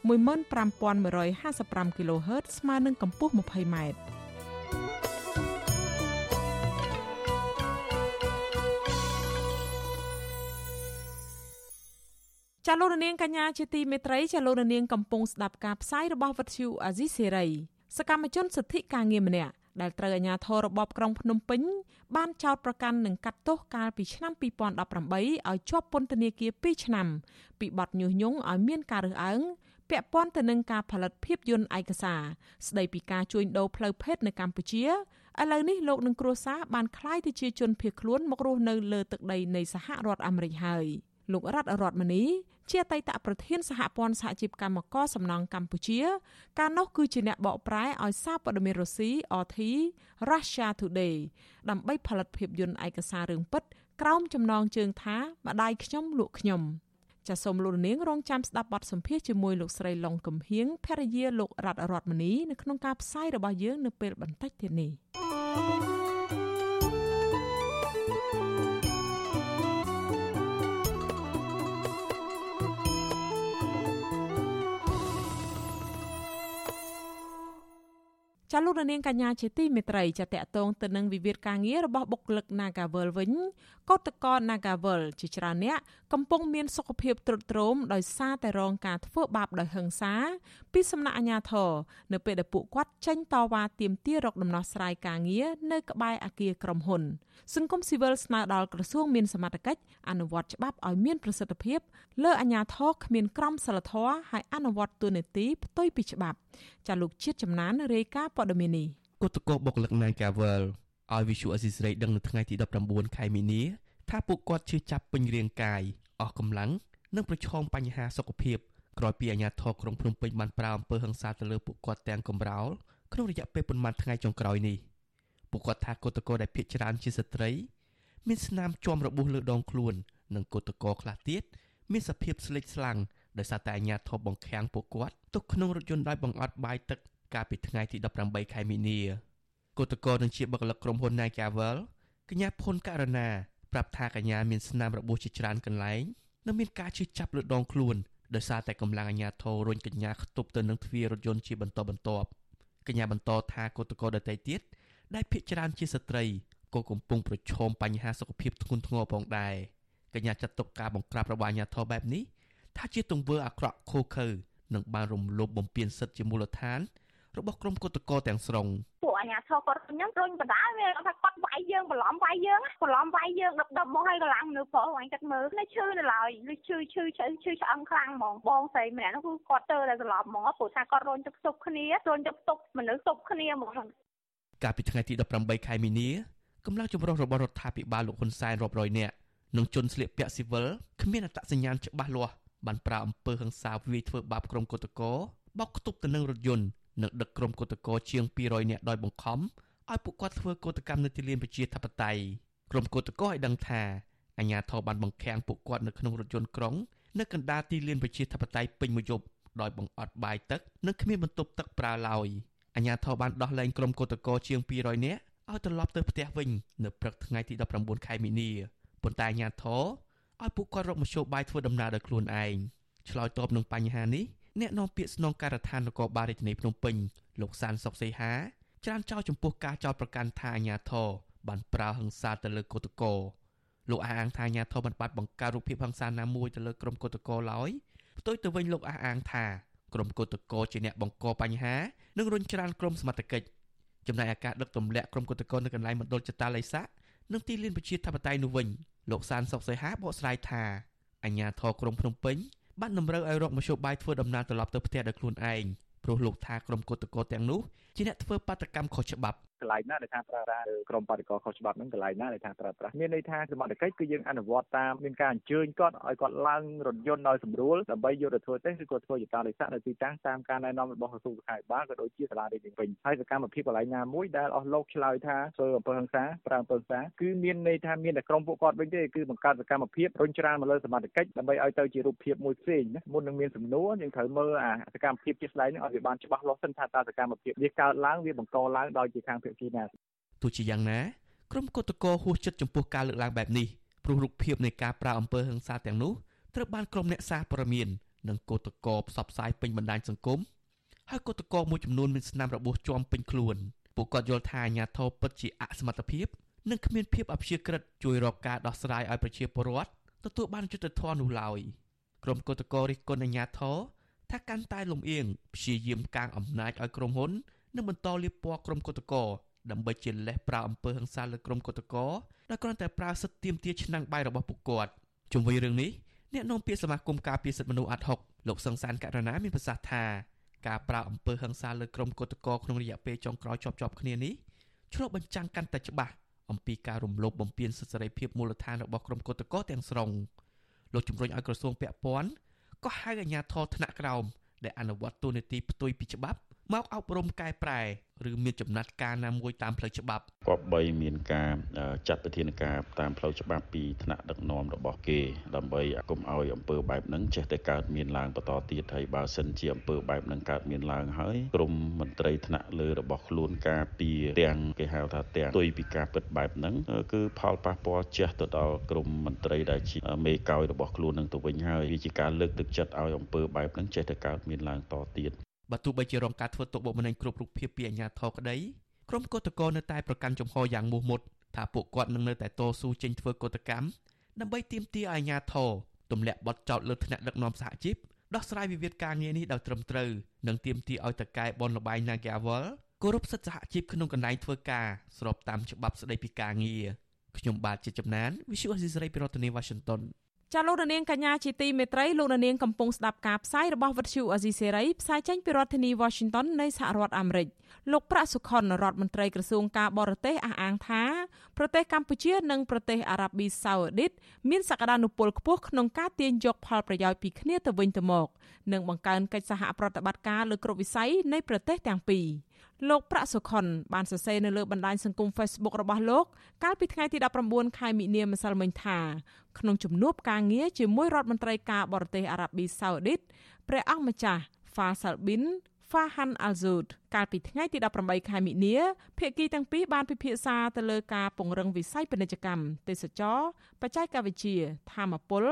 15155 kHz ស្មើនឹងកម្ពស់ 20m ចាលោករនាងកញ្ញាជាទីមេត្រីចាលោករនាងកំពុងស្ដាប់ការផ្សាយរបស់វិទ្យុអាស៊ីសេរីសកម្មជនសិទ្ធិការងារម្នាក់ ដែលត្រូវអាជ្ញាធររបបក្រុងភ្នំពេញបានចោទប្រកាន់និងកាត់ទោសកាលពីឆ្នាំ2018ឲ្យជាប់ពន្ធនាគារ2ឆ្នាំពីបទញុះញង់ឲ្យមានការរើសអើងពាក់ព័ន្ធទៅនឹងការផលិតភាពយន្តឯកសារស្ដីពីការជួញដូរផ្លូវភេទនៅកម្ពុជាឥឡូវនេះលោកនឹងគ្រួសារបានក្លាយទៅជាជនភៀសខ្លួនមករស់នៅលើទឹកដីនៃសហរដ្ឋអាមេរិកហើយលោករតរដ្ឋមនី ជាអតីតប្រធានសហព័ន្ធសហជីពកម្មករសំណង់កម្ពុជា កាលនោះគឺជាអ្នកបកប្រែឲ្យសារព័ត៌មានរុស្ស៊ី RT Russia Today ដើម្បីផលិតភាពយន្តឯកសាររឿងពិត ក្រោមចំណងជើងថាម្ដាយខ្ញុំលក់ខ្ញុំចាសសូមលោកនាងរងចាំស្ដាប់បទសម្ភាសជាមួយលោកស្រីឡុងកំហៀងភរិយាលោករតរដ្ឋមនីនៅក្នុងការផ្សាយរបស់យើងនៅពេលបន្តិចទៀតនេះ ចចាលោករនាងកញ្ញាជាទីមេត្រីចាតកតងទៅនឹងវិវាទការងាររបស់បុគ្គលិក Nagavel វិញកោតកោ Nagavel ជាច្រើនអ្នកកំពុងមានសុខភាពទ្រុឌទ្រោមដោយសារតែរងការធ្វើបាបដោយហិង្សាពីសំណាក់អាជ្ញាធរនៅពេលដែលពួកគាត់ចេញតវ៉ាទាមទាររកដំណោះស្រាយការងារនៅក្បែរអគារក្រុមហ៊ុន សង្គមស៊ីវិលស្នើដល់ក្រសួងមានសមត្ថកិច្ចអនុវត្តច្បាប់ឲ្យមានប្រសិទ្ធភាពលើអាជ្ញាធរគ្មានក្រមសីលធម៌ហើយអនុវត្តទូនីតិផ្ទុយពីច្បាប់ចាលោកជាតិចំណានរាយការណ៍ព័ត៌មាននេះគណៈកោបុគ្គលិក Nagavel ឲ្យវិសុអស៊ីសេរីដឹងនៅថ្ងៃទី19ខែមីនាថាពួកគាត់ឈឺចាប់ពេញរាងកាយអស់កម្លាំងនិងប្រឈមបញ្ហាសុខភាពក្រោយពីអាជ្ញាធរក្រុងភ្នំពេញបានប្រើអំពើហិង្សាទៅលើពួកគាត់ទាំងកំរោលក្នុងរយៈពេលប៉ុន្មានថ្ងៃចុងក្រោយនេះពួកគាត់ថាគឧតកោដែលភ័យច្រើនជាស្ត្រី មានស្នាមជាំរបួសលើដងខ្លួន និងគឧតកោខ្លះទៀតមានសភាពស្លេកស្លាំងដោយសារតែអាជ្ញាធរបង្ខាំងពួកគាត់ទុកក្នុងរថយន្តដោយបង្អត់បាយទឹក កាលពីថ្ងៃទី18ខែមីនាគឧតកោនឹងជាបកលិកក្រុមហ៊ុន Nagavel កញ្ញាភុនករណាប្រាប់ថាកញ្ញាមានស្នាមរបួសជាច្រើនកន្លែងនិងមានការឈឺចាប់លើដងខ្លួនដោយសារតែកម្លាំងអាជ្ញាធររុញកញ្ញាខ្ទប់ទៅនឹងទ្វាររថយន្តជាបន្តបន្ទាប់កញ្ញាបន្តថាគឧតកោដទៃទៀតដែលភ ieck ច្រើនជាស្ត្រីក៏កំពុងប្រឈមបញ្ហាសុខភាពធ្ងន់ធ្ងរផងដែរកញ្ញាចាត់ទុកការបង្ក្រាបរបស់អាជ្ញាធរបែបនេះថាជាទង្វើអាក្រក់ឃោឃៅនិងបានរំលោភបំពានសិទ្ធិជាមូលដ្ឋាន របស់ក្រុមគឧតកោទាំងស្រុងពួកអាញាធរគាត់ខ្ញុំរុញបដាវាថាគាត់វាយយើងបន្លំវាយយើងបន្លំវាយយើងដឹកដឹកមកឲ្យកម្លាំងនៅប្រុសអញគាត់មើលនៅឈឺនៅឡើយលឺឈឺឈឺឈឺឈឺឆ្អឹងខ្លាំងហ្មងបងស្រីម្នាក់នោះគឺគាត់ទៅតែសន្លប់ហ្មងព្រោះថាគាត់រុញទៅផ្ទុកគ្នារុញទៅផ្ទុកមនុស្សផ្ទុកគ្នាហ្មងកាលពីថ្ងៃទី18ខែមីនាកម្លាំងចម្រុះរបស់រដ្ឋាភិបាលលោកហ៊ុនសែនរាប់រយនាក់និងជនស្លៀកពាក់ស៊ីវិលគ្មានអត្តសញ្ញាណច្បាស់លាស់បានប្រើអំពើហិង្សាវាយធ្វើបាបក្រុមគឧតកោបោកខ្ទប់ទៅនឹងរថយន្ត និងដឹកក្រុមគឧតកោជាង200នាក់ដោយបង្ខំឲ្យពួកគាត់ធ្វើកោតកម្មនៅទីលានប្រជាធិបតេយ្យក្រុមគឧតកោឲ្យដឹងថាអាជ្ញាធរបានបង្ខាំងពួកគាត់នៅក្នុងរថយន្តក្រុងនៅកណ្ដាលទីលានប្រជាធិបតេយ្យពេញមួយយប់ដោយបង្អត់បាយទឹកនិងគ្មានបន្ទប់ទឹកប្រើឡើយអាជ្ញាធរបានដោះលែងក្រុមគឧតកោជាង200នាក់ឲ្យត្រឡប់ទៅផ្ទះវិញនៅព្រឹកថ្ងៃទី19ខែមីនាប៉ុន្តែអាជ្ញាធរឲ្យពួកគាត់រកមធ្យោបាយធ្វើដំណើរដោយខ្លួនឯងឆ្លើយតបនឹងបញ្ហានេះ អ្នកនាំពាក្យស្នងការដ្ឋាននគរបាលរាជធានីភ្នំពេញលោកសានសុកសីហាច្រានចោលចំពោះការចោទប្រកាន់ថាអាញាធរបានប្រើហិង្សាទៅលើកូតកោលោកអះអាងថាអាញាធរបានបាត់បង្កើតរូបភាពហិង្សាណាមួយទៅលើក្រុមកូតកោឡើយផ្ទុយទៅវិញលោកអះអាងថាក្រុមកូតកោជាអ្នកបង្កបញ្ហានិងរុញច្រានក្រុមសមត្ថកិច្ចចំណែកអាការដឹកទម្លាក់ក្រុមកូតកោនៅកន្លែងមណ្ឌលចតាល័យស័កនិងទីលានប្រជាធិបតេយ្យនោះវិញលោកសានសុកសីហាបកស្រាយថាអាញាធរក្រុងភ្នំពេញ បានតម្រូវឲ្យរកមធ្យោបាយធ្វើដំណើរត្រឡប់ទៅផ្ទះដោយខ្លួនឯងព្រោះលោកថាក្រុមគឧតកោទាំងនោះជាអ្នកធ្វើបាតកម្មខុសច្បាប់កន្លែងណាដែលថាប្រើប្រាស់ក្រមបដិកខុសច្បាប់ហ្នឹងកន្លែងណាដែលថាប្រើប្រាស់មានន័យថាសមត្ថកិច្ចគឺយើងអនុវត្តតាមមានការអញ្ជើញគាត់ឲ្យគាត់ឡើងរថយន្តដោយស្រួលដើម្បីយកទៅធ្វើតេស្តឬក៏ធ្វើយតាលិស័កនៅទីតាំងតាមការណែនាំរបស់ក្រសួងសុខាភិបាលក៏ដូចជាសាលារៀនវិញហើយសកម្មភាពកន្លែងណាមួយដែលអស់លោកឆ្លើយថាធ្វើអំពើហិង្សាប្រើអំពើហិង្សាគឺមានន័យថាមានតែក្រុមពួកគាត់វិញទេគឺបង្កើតសកម្មភាពរុញច្រានមកលើសមត្ថកិច្ចដើម្បីឲ្យទៅជារូបភាពមួយផ្សេងណាមុននឹងមានសំណួរយើងត្រូវមើលអាសកម្មភាពជាក់ស្ដែងនេះឲ្យវាបានច្បាស់លាស់សិនថាតើសកម្មភាពវាកើតឡើងវាបង្កឡើងដោយជាខាងភាគីណាទោះជាយ៉ាងណាក្រុមគឧតកោហួសចិត្តចំពោះការលើកឡើងបែបនេះព្រោះរូបភាពនៃការប្រើអំពើហិង្សាទាំងនោះត្រូវបានក្រុមអ្នកសារព័ត៌មាននិងគឧតកោផ្សព្វផ្សាយពេញបណ្ដាញសង្គមហើយគឧតកោមួយចំនួនមានស្នាមរបួសជាំពេញខ្លួនពួកគាត់យល់ថាអាញាធរពិតជាអសមត្ថភាពនិងគ្មានភាពអព្យាក្រឹតជួយរកការដោះស្រាយឲ្យប្រជាពលរដ្ឋទទួលបានយុត្តិធម៌នោះឡើយក្រុមគឧតកោរិះគន់អាញាធរថាកាន់តែលំអៀងព្យាយាមកាងអំណាចឲ្យក្រុមហ៊ុន និងបន្តលៀបពណ៌ក្រុមគឧតកោដើម្បីជាលេសប្រើអំពើហិង្សាលើក្រុមកុតកោដែលគ្រាន់តែប្រើសិទ្ធិទាមទារឆ្នាំងបាយរបស់ពួកគាត់ជុំវិញរឿងនេះអ្នកនាំពាក្យសមាគមការពារសិទ្ធិមនុស្សអាត់ហុកលោកសង្សានករណាមានប្រសាសន៍ថាការប្រើអំពើហិង្សាលើក្រុមកុតកោក្នុងរយៈពេលចុងក្រោយជាប់ជាប់គ្នានេះឆ្លុះបញ្ចាំងកាន់តែច្បាស់អំពីការរំលោភបំពានសិទ្ធិសេរីភាពមូលដ្ឋានរបស់ក្រុមកុតកោទាំងស្រុងលោកជំរុញឲ្យក្រសួងពាក់ព័ន្ធក៏ហៅអាជ្ញាធរថ្នាក់ក្រោមដែលអនុវត្តទូនីតិផ្ទុយពីច្បាប់ មកអប់រំកែប្រែឬមានចំណាត់ការណាមួយតាមផ្លូវច្បាប់គប្បីមានការចាត់វិធានការតាមផ្លូវច្បាប់ពីថ្នាក់ដឹកនាំរបស់គេដើម្បីកុំឲ្យអំពើបែបហ្នឹងចេះតែកើតមានឡើងបន្តទៀតហើយបើសិនជាអំពើបែបហ្នឹងកើតមានឡើងហើយក្រមមន្ត្រីថ្នាក់លើរបស់ខ្លួនការពីទាំងគេហៅថាទាំងទុយពីការពិតបែបហ្នឹងគឺផលប៉ះពាល់ជះទៅដល់ក្រមមន្ត្រីដែលជាមេកោយរបស់ខ្លួននឹងទៅវិញហើយវាជាការលើកទឹកចិត្តឲ្យអំពើបែបហ្នឹងចេះតែកើតមានឡើងតទៀត បើទោះបីជារងការធ្វើទុកបុកម្នេញគ្រប់រូបភាពពីអាជ្ញាធរក្តីក្រុមកោតក្រនៅតែប្រកាន់ចំហយ៉ាងមោះមុតថាពួកគាត់នឹងនៅតែតស៊ូចេញធ្វើកោតកម្មដើម្បីទាមទារឲ្យអាជ្ញាធរទម្លាក់បទចោទលើថ្នាក់ដឹកនាំសហជីពដោះស្រាយវិវាទការងារនេះដោយត្រឹមត្រូវនិងទាមទារឲ្យតកែបនលបាយ Nagawal គោរពសិទ្ធិសហជីពក្នុងកន្លែងធ្វើការស្របតាមច្បាប់ស្តីពីការងារខ្ញុំបាទជាចំណាន Visual Assisray ពីរដ្ឋធានី Washington ចាលោកនាងកញ្ញាជាទីមេត្រីលោកនាងកំពុងស្ដាប់ការផ្សាយរបស់វិទ្យុអេស៊ីសេរីផ្សាយចេញពីរដ្ឋធានី Washington នៃសហរដ្ឋអាមេរិកលោកប្រាក់សុខុនរដ្ឋមន្ត្រីក្រសួងការបរទេសអះអាងថាប្រទេសកម្ពុជានិងប្រទេសអារ៉ាប៊ីសាអូឌីតមានសក្តានុពលខ្ពស់ក្នុងការទាញយកផលប្រយោជន៍ពីគ្នាទៅវិញទៅមកនិងបង្កើនកិច្ចសហប្រតិបត្តិការលើគ្រប់វិស័យនៃប្រទេសទាំងពីរ លោកប្រាក់សុខុនបានសរសេរនៅលើបណ្ដាញសង្គម Facebook របស់លោកកាលពីថ្ងៃទី19ខែមិនិនាម្សិលមិញថាក្នុងជំនួបការងារជាមួយរដ្ឋមន្ត្រីការបរទេសអារ៉ាប៊ីសាអូឌីតព្រះអង្គម្ចាស់ Faisal bin Fahan Al-Zoud កាលពីថ្ងៃទី18ខែមិនិនាភាគីទាំងពីរបានពិភាក្សាទៅលើការពង្រឹងវិស័យពាណិជ្ជកម្មទេសចរបច្ចេកវិទ្យាធម្មពល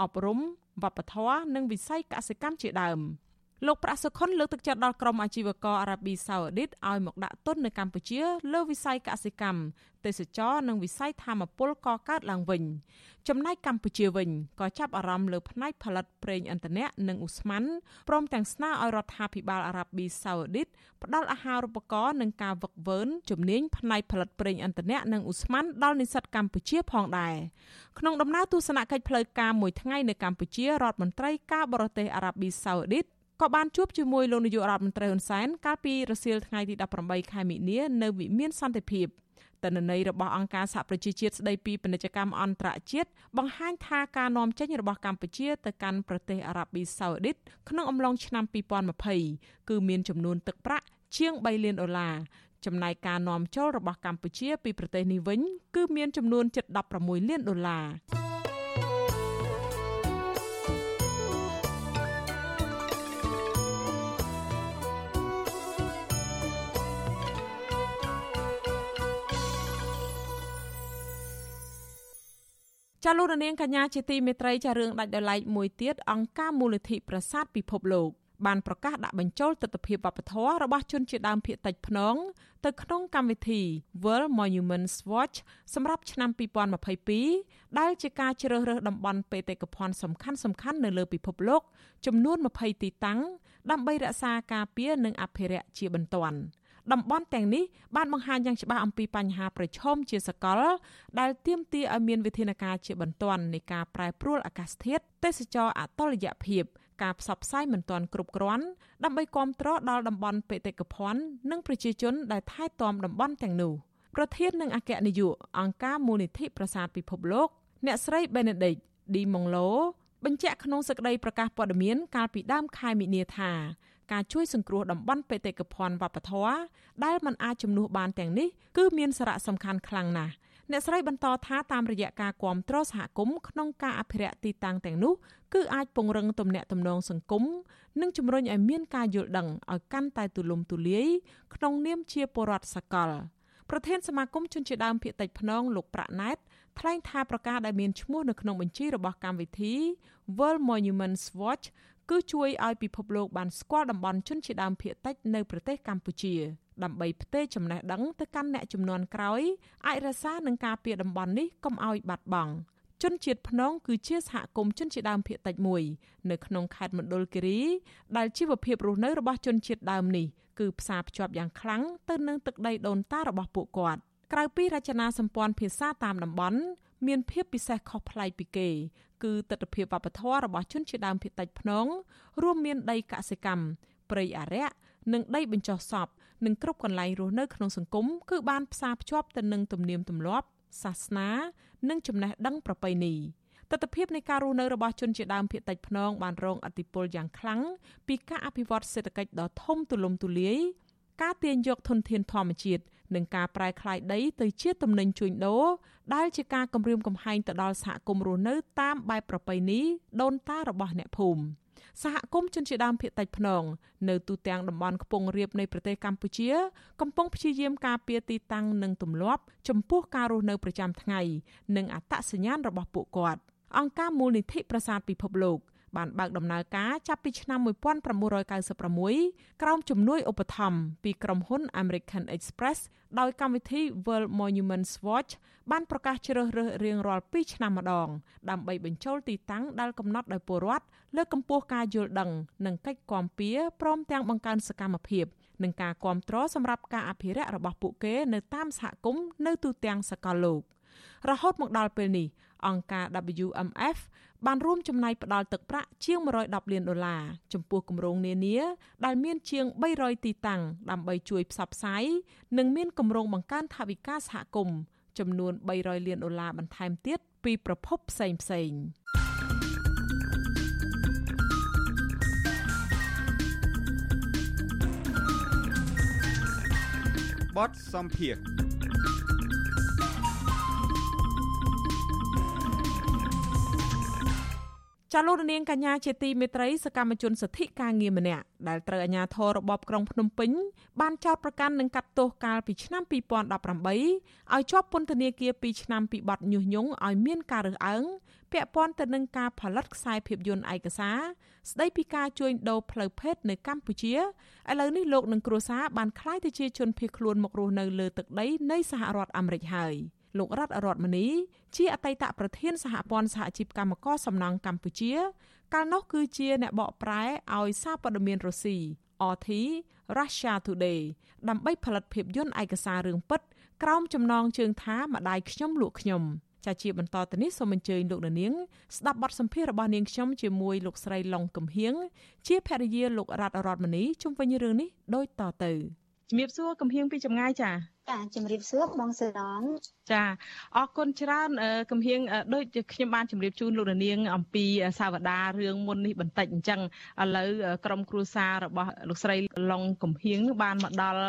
អប់រំវប្បធម៌និងវិស័យកសិកម្មជាដើម។ លោកប្រាក់សុខុនលើកទឹកចិត្តដល់ក្រុមអាជីវករអារ៉ាប៊ីសាអូឌីតឲ្យមកដាក់ទុននៅកម្ពុជា លើវិស័យកសិកម្មទេសចរនិងវិស័យធម្មពលកកើតឡើងវិញ ចំណែកកម្ពុជាវិញក៏ចាប់អារម្មណ៍លើផ្នែកផលិតប្រេងឥន្ធនៈនិងឧស្ម័នព្រមទាំងស្នើឲ្យរដ្ឋាភិបាលអារ៉ាប៊ីសាអូឌីតផ្ដល់អាហារូបករណ៍និងការវឹកវើជំនាញផ្នែកផលិតប្រេងឥន្ធនៈនិងឧស្ម័នដល់និស្សិតកម្ពុជាផងដែរក្នុងដំណើរទស្សនកិច្ចផ្លូវការមួយថ្ងៃនៅកម្ពុជារដ្ឋមន្ត្រីការបរទេសអារ៉ាប៊ីសាអូឌីត ក៏បានជួបជាមួយលោកនាយករដ្ឋមន្ត្រីហ៊ុនសែនកាលពីរសៀលថ្ងៃទី18ខែមិនិនានៅវិមានសន្តិភាពតនន័យរបស់អង្គការសហប្រជាជាតិស្ដីពីពាណិជ្ជកម្មអន្តរជាតិបង្ហាញថាការនាំចេញរបស់កម្ពុជាទៅកាន់ប្រទេសអារ៉ាប៊ីសាអូឌីតក្នុងអំឡុងឆ្នាំ2020គឺមានចំនួនទឹកប្រាក់ជាង3លានដុល្លារចំណែកការនាំចូលរបស់កម្ពុជាពីប្រទេសនេះវិញគឺមានចំនួនជិត16លានដុល្លារ ចាលោករនាងកញ្ញាជាទីមេត្រីចារឿងដាច់ដោយឡែកមួយទៀតអង្គការមូលនិធិប្រាសាទពិភពលោកបានប្រកាសដាក់បញ្ចូលទស្សនវិជ្ជាវប្បធម៌របស់ជនជាតិដើមភាគតិចភ្នងទៅក្នុងកម្មវិធី World Monuments Watch សម្រាប់ឆ្នាំ2022ដែលជាការជ្រើសរើសតំបន់បេតិកភណ្ឌសំខាន់សំខាន់នៅលើពិភពលោកចំនួន20ទីតាំងដើម្បីរក្សាការពារនិងអភិរក្សជាបន្ទាន់។ តំបន់ទាំងនេះបានបង្ហាញយ៉ាងច្បាស់អំពីបញ្ហាប្រឈមជាសកល ដែលទាមទារឲ្យមានវិធានការជាបន្ទាន់នៃការប្រែប្រួលអាកាសធាតុទេសចរអតុល្យភាពការផ្សព្វផ្សាយមិនទាន់គ្រប់គ្រាន់ដើម្បីគ្រប់គ្រងដល់តំបន់បេតិកភណ្ឌនិងប្រជាជនដែលថែទាំតំបន់ទាំងនោះប្រធាននិងអគ្គនាយកអង្គការមូលនិធិប្រាសាទពិភពលោក អ្នកស្រី Benedict Di Monglo បញ្ជាក់ក្នុងសេចក្តីប្រកាសព័ត៌មានកាលពីដើមខែមិនិនាថា ការជួយសង្គ្រោះតំបន់បេតិកភណ្ឌវប្បធម៌ដែលមិនអាចជំនួសបានទាំងនេះគឺមានសារៈសំខាន់ខ្លាំងណាស់អ្នកស្រីបន្តថាតាមរយៈការគ្រប់គ្រងសហគមន៍ក្នុងការអភិរក្សទីតាំងទាំងនោះគឺអាចពង្រឹងទំនាក់ទំនងសង្គមនិងជំរុញឲ្យមានការយល់ដឹងឲ្យកាន់តែទូលំទូលាយក្នុងនាមជាពលរដ្ឋសកលប្រធានសមាគមជនជាតិដើមភាគតិចភ្នងលោកប្រាក់ណែតថ្លែងថាប្រកាសដែលមានឈ្មោះនៅក្នុងបញ្ជីរបស់កម្មវិធី World Monuments Watch គឺជួយឲ្យពិភពលោកបានស្គាល់តំបន់ជនជាតិដើមភាគតិចនៅប្រទេសកម្ពុជា ដើម្បីផ្ទេរចំណេះដឹងទៅកាន់អ្នកជំនាន់ក្រោយអាចរក្សានិងការពារតំបន់នេះកុំឲ្យបាត់បង់ជនជាតិភ្នងគឺជាសហគមន៍ជនជាតិដើមភាគតិចមួយ នៅក្នុងខេត្តមណ្ឌលគិរីដែលជីវភាពរស់នៅរបស់ជនជាតិដើមនេះគឺផ្សារភ្ជាប់យ៉ាងខ្លាំងទៅនឹងទឹកដីដូនតារបស់ពួកគាត់ ក្រៅពីរចនាសម្ព័ន្ធភាសាតាមតំបន់មានភាពពិសេសខុសប្លែកពីគេ គឺទស្សនវិជ្ជាវប្បធម៌របស់ជនជាតិដើមភាគតិចភ្នងរួមមានដីកសិកម្មព្រៃអរិយនិងដីបញ្ចុះសពនិងគ្រប់កន្លែងរស់នៅក្នុងសង្គមគឺបានផ្សារភ្ជាប់ទៅនឹងទំនៀមទម្លាប់សាសនា និងចំណេះដឹងប្រពៃណីទស្សនវិជ្ជានៃការរស់នៅរបស់ជនជាតិដើមភាគតិចភ្នងបានរងឥទ្ធិពលយ៉ាងខ្លាំងពីការអភិវឌ្ឍសេដ្ឋកិច្ចដ៏ធំទូលំទូលាយការទាញយកធនធានធម្មជាតិ និងការប្រែក្លាយដីទៅជាទំនិញជួញដូរដែលជាការគំរាមកំហែងទៅដល់សហគមន៍រស់នៅតាមបែបប្រពៃណីដូនតារបស់អ្នកភូមិសហគមន៍ជនជាតិដើមភាគតិចភ្នងនៅទូទាំងតំបន់ខ្ពង់រាបនៃប្រទេសកម្ពុជា កំពុងព្យាយាមការពារទីតាំងនិងទម្លាប់ចំពោះការរស់នៅប្រចាំថ្ងៃ និងអត្តសញ្ញាណរបស់ពួកគាត់អង្គការមូលនិធិប្រាសាទពិភពលោក បានបើកដំណើរការចាប់ពីឆ្នាំ1996ក្រោមជំនួយឧបត្ថម្ភពីក្រុមហ៊ុន American Express ដោយកម្មវិធី World Monuments Watch បានប្រកាសជ្រើសរើសរៀងរាល់2ឆ្នាំម្ដង ដើម្បីបញ្ចូលទីតាំងដែលកំណត់ដោយពលរដ្ឋលើកកម្ពស់ការយល់ដឹង និងកិច្ចគាំពៀព្រមទាំងបង្កើនសកម្មភាពនិងការគ្រប់គ្រងសម្រាប់ការអភិរក្សរបស់ពួកគេនៅតាមសហគមន៍នៅទូទាំងសកលលោក។ រហូតមកដល់ពេលនេះអង្គការ WMF បានរួមចំណែកផ្ដល់ទឹកប្រាក់ជាង110លានដុល្លារចំពោះគម្រោងនានាដែលមានជាង300ទីតាំងដើម្បីជួយផ្សព្វផ្សាយនិងមានគម្រោងបង្កើនថវិកាសហគមន៍ចំនួន300លានដុល្លារបន្ថែមទៀតពីប្រភពផ្សេងផ្សេងបតសំភារ ចាលោករនាងកញ្ញាជាទីមេត្រីសកម្មជនសិទ្ធិការងារម្នាក់ដែលត្រូវអាជ្ញាធររបបក្រុងភ្នំពេញបានចោទប្រកាន់និងកាត់ទោសកាលពីឆ្នាំ2018ឲ្យជាប់ពន្ធនាគារ2ឆ្នាំពីបទញុះញង់ឲ្យមានការរើសអើងពាក់ព័ន្ធទៅនឹងការផលិតខ្សែភាពយន្តឯកសារស្ដីពីការជួញដូរផ្លូវភេទនៅកម្ពុជាឥឡូវនេះលោកនឹងគ្រួសារបានក្លាយទៅជាជនភៀសខ្លួនមករស់នៅលើទឹកដីនៃសហរដ្ឋអាមេរិកហើយ។ លោករតរតមនីជាអតីតប្រធានសហព័ន្ធសហជីពកម្មករសំណង់កម្ពុជា កាលនោះគឺជាអ្នកបកប្រែឲ្យសារព័ត៌មានរុស្ស៊ី RT Russia Today ដើម្បីផលិតភាពយន្តឯកសាររឿងពិត ក្រោមចំណងជើងថាម្ដាយខ្ញុំលក់ខ្ញុំចាជាបន្តទៅនេះសូមអញ្ជើញលោកនាងស្ដាប់បទសម្ភាសន៍របស់នាងខ្ញុំជាមួយលោកស្រីឡុងកំហៀងជាភរិយាលោករតរតមនីជុំវិញរឿងនេះដូចតទៅជំរាបសួរកំហៀងពីចម្ងាយចា ចាជំរាបសួរបងសរងចាអរគុណច្រើនកំហៀងដូចជាខ្ញុំបានជម្រាបជូនលោកនាង អំពីសាវតារឿងមុននេះបន្តិចអញ្ចឹងឥឡូវក្រុមគ្រួសាររបស់លោកស្រីឡុងកំហៀងបានមកដល់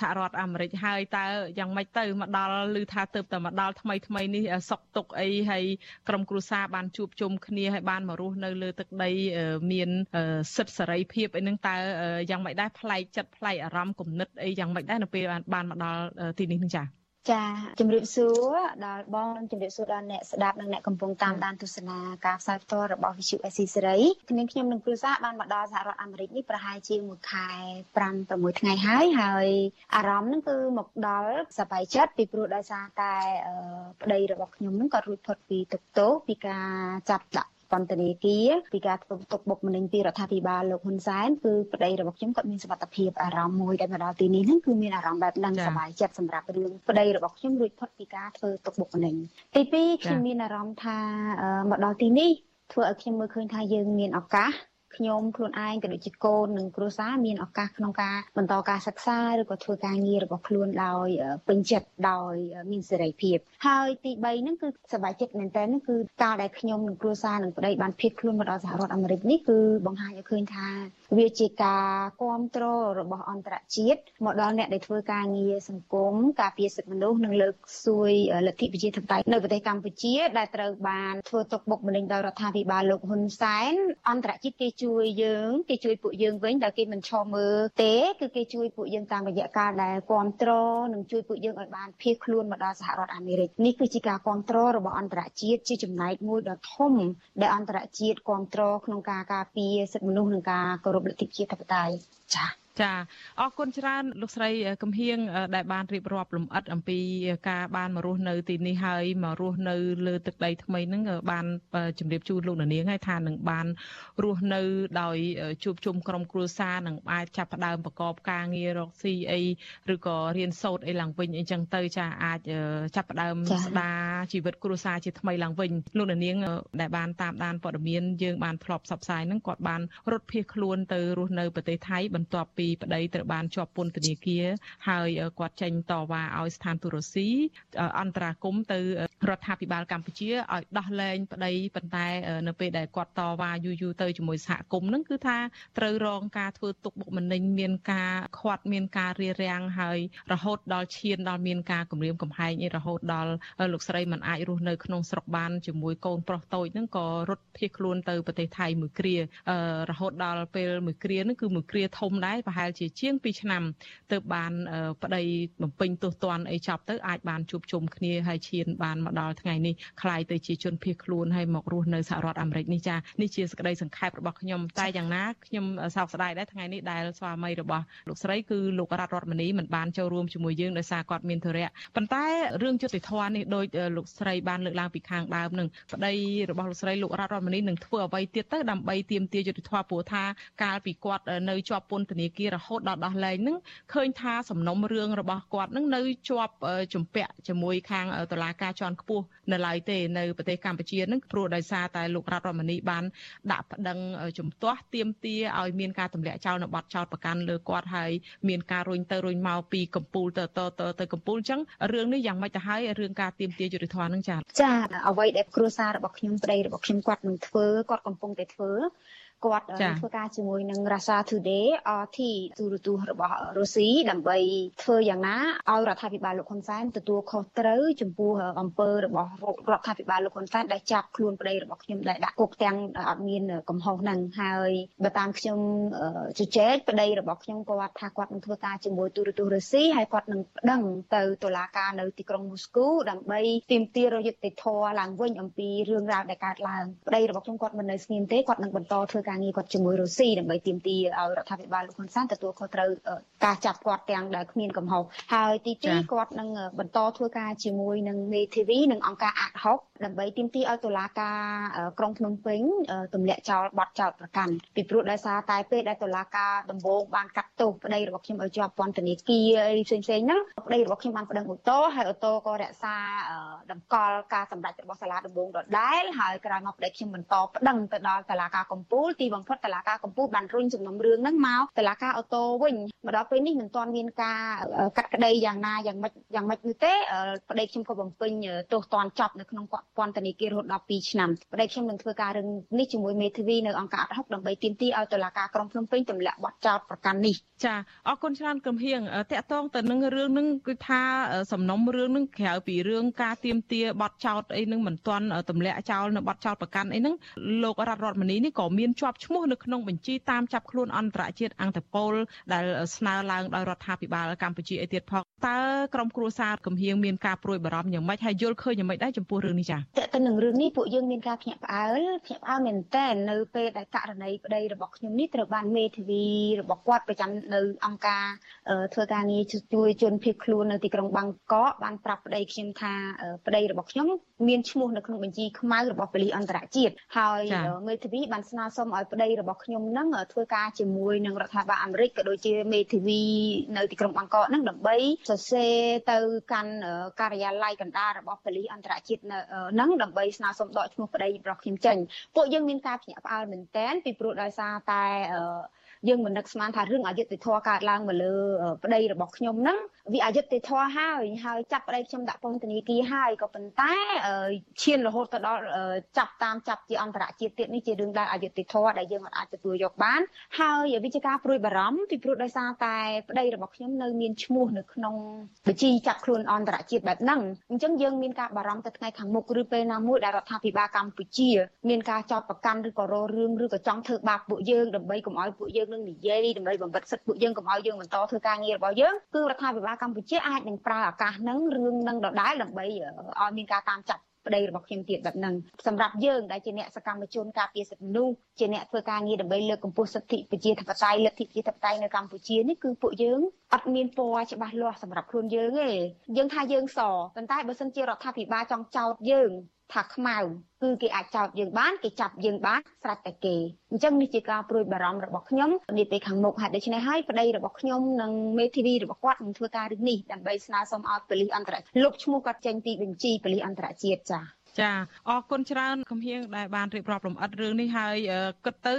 សហរដ្ឋអាមេរិកហើយតើយ៉ាងម៉េចទៅមកដល់ឮថាទៅតែមកដល់ថ្មីថ្មីនេះសុកទុកអីហើយក្រុមគ្រួសារបានជួបជុំគ្នាហើយបានមករស់នៅលើទឹកដី មានសិទ្ធិសេរីភាពអីហ្នឹងតើយ៉ាងម៉េចដែរប្លែកចិត្តប្លែកអារម្មណ៍គំនិតអីយ៉ាងម៉េចដែរនៅពេលបានមកដល់ទីនេះនឹងចា៎ចាជំរាបសួរដល់បងនិងជំរាបសួរដល់អ្នកស្ដាប់និងអ្នកកំពុងតាមដានទស្សនាការផ្សាយផ្ទាល់របស់ Visu SC សេរីគ្នាខ្ញុំនិងគ្រួសារបានមកដល់សហរដ្ឋអាមេរិកនេះប្រហែលជាមួយខែ5 6ថ្ងៃហើយហើយអារម្មណ៍ហ្នឹងគឺមកដល់សប្បាយចិត្តពីព្រោះដោយសារតែប្តីរបស់ខ្ញុំហ្នឹងក៏រួចផុតពីទុកទោសពីការចាប់ដាក់ ពន្ធនាគារពីការធ្វើទុកបុកម្នេញពីរដ្ឋាភិបាលលោកហ៊ុនសែនគឺប្តីរបស់ខ្ញុំគាត់មានសមត្ថភាពអារម្មណ៍មួយដែលមកដល់ទីនេះហ្នឹងគឺមានអារម្មណ៍បែបហ្នឹងសប្បាយចិត្តសម្រាប់រឿងប្តីរបស់ខ្ញុំរួចផុតពីការធ្វើទុកបុកម្នេញទី2ខ្ញុំមានអារម្មណ៍ថាមកដល់ទីនេះធ្វើឲ្យខ្ញុំមើលឃើញថាយើងមានឱកាស ខ្ញុំខ្លួនឯងក៏ដូចជាកូននិងគ្រួសារមានឱកាសក្នុងការបន្តការសិក្សាឬក៏ធ្វើការងាររបស់ខ្លួនដោយពេញចិត្តដោយមានសេរីភាពហើយទី3ហ្នឹងគឺសប្បាយចិត្តមែនតើគឺការដែលខ្ញុំនិងគ្រួសារនិងប្តីបានភៀសខ្លួនមកដល់សហរដ្ឋអាមេរិកនេះគឺបង្ហាញឲ្យឃើញថា វាជាការគ្រប់គ្រងរបស់អន្តរជាតិមកដល់អ្នកដែលធ្វើការងារសង្គមការពារសិទ្ធិមនុស្សនិងលើកស្ទួយលទ្ធិប្រជាធិបតេយ្យនៅប្រទេសកម្ពុជាដែលត្រូវបានធ្វើទុកបុកម្នេញដោយរដ្ឋាភិបាលលោកហ៊ុនសែនអន្តរជាតិគេជួយយើងគេជួយពួកយើងវិញដែលគេមិនឈរមើលទេគឺគេជួយពួកយើងតាមរយៈការដែលគ្រប់គ្រងនិងជួយពួកយើងឲ្យបានភៀសខ្លួនមកដល់សហរដ្ឋអាមេរិកនេះគឺជាការគ្រប់គ្រងរបស់អន្តរជាតិជាចំណែកមួយដ៏ធំដែលអន្តរជាតិគ្រប់គ្រងក្នុងការការពារសិទ្ធិមនុស្សនិងការគោរពលទ្ធិប្រជាធិបតេយ្យចា៎ ចាអរគុណច្រើនលោកស្រីកំហៀងដែលបានរៀបរាប់លំអិតអំពីការបានមករស់នៅទីនេះហើយមករស់នៅលើទឹកដីថ្មីហ្នឹងបានជម្រាបជូនលោកនាងហើយថានឹងបានរស់នៅដោយជួបជុំក្រុមគ្រួសារនឹងអាចចាប់ផ្ដើមប្រកបការងាររកស៊ីអីឬក៏រៀនសូត្រអីឡើងវិញអីចឹងទៅចាអាចចាប់ផ្ដើមស្ដារជីវិតគ្រួសារជាថ្មីឡើងវិញលោកនាងដែលបានតាមដានព័ត៌មានយើងបានធ្លាប់ផ្សព្វផ្សាយហ្នឹងគាត់បានរត់ភៀសខ្លួនទៅរស់នៅប្រទេសថៃបន្ទាប់ពីប្តីត្រូវបានជាប់ពន្ធនាគារហើយគាត់ចេញតវ៉ាឲ្យស្ថានទូតរុស្ស៊ីអន្តរាគមទៅរដ្ឋាភិបាលកម្ពុជាឲ្យដោះលែងប្តីប៉ុន្តែ នៅពេលដែលគាត់តវ៉ាយូរយូរទៅជាមួយសហគមន៍ហ្នឹងគឺថាត្រូវរងការធ្វើទុកបុកម្នេញមានការខាត់មានការរារាំងហើយរហូតដល់ឈានដល់មានការគំរាមកំហែងរហូតដល់លោកស្រីមិនអាចរស់នៅក្នុងស្រុកបានជាមួយកូនប្រុសតូចហ្នឹងក៏រត់ភៀសខ្លួនទៅប្រទេសថៃមួយគ្រារហូតដល់ពេលមួយគ្រាហ្នឹងគឺមួយគ្រាធំដែរប្រហហែលជាជាង2ឆ្នាំទើបបានប្តីបំពេញទោសទណ្ឌអីចប់ទៅអាចបានជួបជុំគ្នាហើយឈានបានមកដល់ថ្ងៃនេះคล้ายទៅជាជនភៀសខ្លួនហើយមករស់នៅសហរដ្ឋអាមេរិកនេះចានេះជាសេចក្តីសង្ខេបរបស់ខ្ញុំតែយ៉ាងណាខ្ញុំសោកស្ដាយដែរថ្ងៃនេះដែលស្វាមីរបស់លោកស្រីគឺលោករតរតមនីមិនបានចូលរួមជាមួយយើងដោយសារគាត់មានធរៈប៉ុន្តែរឿងយុត្តិធម៌នេះដោយលោកស្រីបានលើកឡើងពីខាងដើមនឹងប្តីរបស់លោកស្រីលោករតរតមនីនឹងធ្វើអ្វីទៀតទៅដើម្បីទាមទារយុត្តិធម៌ព្រោះថាកាលពីគាត់នៅជាប់ពន្ធនាគារ ាររហូតដល់ដោះលែងនឹងឃើញថាសំណុំរឿងរបស់គាត់នឹងនៅជាប់ជំពាក់ជាមួយខាងតុលាការជាន់ខ្ពស់នៅឡើយទេនៅប្រទេសកម្ពុជានឹងព្រោះដោយសារតែលោករតរមនីបានដាក់ប្តឹងជំទាស់ទាមទារឲ្យមានការទម្លាក់ចោលនៅបទចោតប្រកាន់លើគាត់ហើយមានការរុញទៅរុញមកពីកម្ពុជាទៅទៅទៅកម្ពុជាអញ្ចឹងរឿងនេះយ៉ាងម៉េចទៅហើយរឿងការទាមទារយុត្តិធម៌នឹងចា៎ចាអ្វីដែលគ្រួសាររបស់ខ្ញុំប្តីរបស់ខ្ញុំគាត់នឹងធ្វើគាត់កំពុងតែធ្វើ គាត់ធ្វើការជាមួយនឹង Russia Today RT ទូរទស្សន៍របស់រុស្ស៊ីដើម្បីធ្វើយ៉ាងណាឲ្យរដ្ឋាភិបាលលោកហ៊ុនសែនទទួលខុសត្រូវចំពោះអំពើរបស់រដ្ឋាភិបាលលោកហ៊ុនសែនដែលចាប់ខ្លួនប្តីរបស់ខ្ញុំដែលដាក់គុកទាំងអត់មានកំហុសហ្នឹងហើយបើតាមខ្ញុំជជែកប្តីរបស់ខ្ញុំគាត់ថាគាត់នឹងធ្វើការជាមួយទូរទស្សន៍រុស្ស៊ីហើយគាត់នឹងប្តឹងទៅតុលាការនៅទីក្រុងមូស្គូដើម្បីទាមទារយុត្តិធម៌ឡើងវិញអំពីរឿងរ៉ាវដែលកើតឡើងប្តីរបស់ខ្ញុំគាត់មិននៅស្ងៀមទេគាត់នឹងបន្តធ្វើការងារគាត់ជាមួយរុស្ស៊ីដើម្បីទាមទារឲ្យរដ្ឋាភិបាលលោកហ៊ុនសែនទទួលខុសត្រូវការចាប់គាត់ទាំងដែលគ្មានកំហុសហើយទី2គាត់នឹងបន្តធ្វើការជាមួយនឹងមេធាវីនិងអង្គការអាត់ហុក ដើម្បីទាមទារឲ្យតុលាការក្រុងភ្នំពេញទម្លាក់ចោលបទចោទប្រកាន់ពីព្រោះដោយសារតែពេលដែលតុលាការដំបូងបានកាត់ទោសប្តីរបស់ខ្ញុំឲ្យជាប់ពន្ធនាគារអីផ្សេងៗហ្នឹងប្តីរបស់ខ្ញុំបានប្តឹងអូតូហើយអូតូក៏រក្សាតម្កល់ការសម្រេចរបស់សាលាដំបូងដដែលហើយក្រោយមកប្តីខ្ញុំបន្តប្តឹងទៅដល់តុលាការកំពូលទីបំផុតតឡាការកម្ពុជាបានរុញសំណុំរឿងហ្នឹងមកតឡាការអូតូវិញមកដល់ពេលនេះមិនទាន់មានការកាត់ក្តីយ៉ាងណាយ៉ាងម៉េចយ៉ាងម៉េចនោះទេប្តីខ្ញុំក៏បំពេញទោសទណ្ឌចាប់នៅក្នុងពន្ធនាគាររហូតដល់2ឆ្នាំប្តីខ្ញុំនឹងធ្វើការរឿងនេះជាមួយមេធាវីនៅអង្គការអត់ហុកដើម្បីទាមទារឲ្យតុលាការក្រុងភ្នំពេញទម្លាក់បទចោទប្រកាន់នេះចាអរគុណច្រើនកំហៀងតកតងទៅនឹងរឿងហ្នឹងគឺថាសំណុំរឿងហ្នឹងក្រៅពីរឿងការទាមទារបទចោទអីហ្នឹងមិនទាន់ទម្លាក់ចោលនៅបទចោទប្រកាន់អីហ្នឹងលោករដ្ឋរដ្ឋមនីនេះក៏មានជាប់ឈ្មោះនៅក្នុងបញ្ជីតាមចាប់ខ្លួនអន្តរជាតិអង្គតពលដែលស្នើឡើងដោយរដ្ឋាភិបាលកម្ពុជាឯទៀតផងតើក្រមគ្រួសារកំហៀងមានការព្រួយបារម្ភយ៉ាងម៉េចហើយយល់ឃើញយ៉ាងម៉េចដែរចំពោះរឿងនេះចា៎តើទៅនឹងរឿងនេះពួកយើងមានការភ្ញាក់ផ្អើលភ្ញាក់ផ្អើលមែនតើនៅពេលដែលករណីប្តីរបស់ខ្ញុំនេះត្រូវបានមេធាវីរបស់គាត់ប្រចាំនៅអង្គការធ្វើការងារជួយជនភៀសខ្លួននៅទីក្រុងបាងកកបានប្រាប់ប្តីខ្ញុំថាប្តីរបស់ខ្ញុំមានឈ្មោះនៅក្នុងបញ្ជីខ្មៅរបស់ប៉ូលីសអន្តរជាតិហើយមេធាវីបានស្នើសុំឲ្យប្តីរបស់ខ្ញុំនឹងធ្វើការជាមួយនឹងរដ្ឋាភិបាលអាមេរិកក៏ដូចជាមេធាវីនៅទីក្រុងបាងកកនឹងដើម្បីសរសេរទៅកាន់ការិយាល័យកណ្ដាលរបស់ប៉ូលីសអន្តរជាតិនឹងដើម្បីស្នើសុំដកឈ្មោះប្តីរបស់ខ្ញុំចេញពួកយើងមានការភ្ញាក់ផ្អើលមែនទែនពីព្រោះដោយសារតែ យើងមិននឹកស្មានថារឿងអយុត្តិធម៌កើតឡើងមកលើប្តីរបស់ខ្ញុំហ្នឹងវាអយុត្តិធម៌ហើយហើយចាប់ប្តីខ្ញុំដាក់ពន្ធនាគារហើយក៏ប៉ុន្តែឈានរហូតទៅដល់ចាប់តាមចាប់ជាអន្តរជាតិទៀតនេះជារឿងដែលអយុត្តិធម៌ដែលយើងអាចទទួលយកបានហើយវិជាការព្រួយបារម្ភពីព្រោះដោយសារតែប្តីរបស់ខ្ញុំនៅមានឈ្មោះនៅក្នុងបញ្ជីចាប់ខ្លួនអន្តរជាតិបែបហ្នឹងអញ្ចឹងយើងមានការបារម្ភទៅថ្ងៃខាងមុខឬពេលណាមួយដែលរដ្ឋាភិបាលកម្ពុជា មានការចោទប្រកាន់ឬក៏រករឿងឬក៏ចង់ធ្វើបាបពួកយើងដើម្បីកុំឲ្យពួកយើងនឹងនិយាយដើម្បីបំបិតសិទ្ធិពួកយើងកុំឲ្យយើងបន្តធ្វើការងាររបស់យើងគឺរដ្ឋាភិបាលកម្ពុជាអាចនឹងប្រើឱកាសហ្នឹងរឿងហ្នឹងដដែលដើម្បីឲ្យមានការតាមចាប់ប្តីរបស់ខ្ញុំទៀតបែបហ្នឹងសម្រាប់យើងដែលជាអ្នកសកម្មជនការពារសិទ្ធិមនុស្សជាអ្នកធ្វើការងារដើម្បីលើកកម្ពស់សិទ្ធិប្រជាធិបតេយ្យលទ្ធិប្រជាធិបតេយ្យនៅកម្ពុជានេះគឺពួកយើងអត់មានពណ៌ច្បាស់លាស់សម្រាប់ខ្លួនយើងទេយើងថាយើងសប៉ុន្តែបើសិនជារដ្ឋាភិបាលចង់ចោទយើង ថាខ្មៅគឺគេអាចចោទយើងបានគេចាប់យើងបានស្រេចតែគេអញ្ចឹងនេះជាការព្រួយបារម្ភរបស់ខ្ញុំនាពេលខាងមុខហើយដូច្នេះហើយប្តីរបស់ខ្ញុំនិងមេធាវីរបស់គាត់នឹងធ្វើការរឿងនេះដើម្បីស្នើសុំឲ្យប៉ូលីសអន្តរជាតិលុបឈ្មោះគាត់ចេញពីបញ្ជីប៉ូលីសអន្តរជាតិចា៎ ចាអរគុណច្រើនគំហៀងដែលបានរៀបរាប់លំអិតរឿងនេះហើយគិតទៅ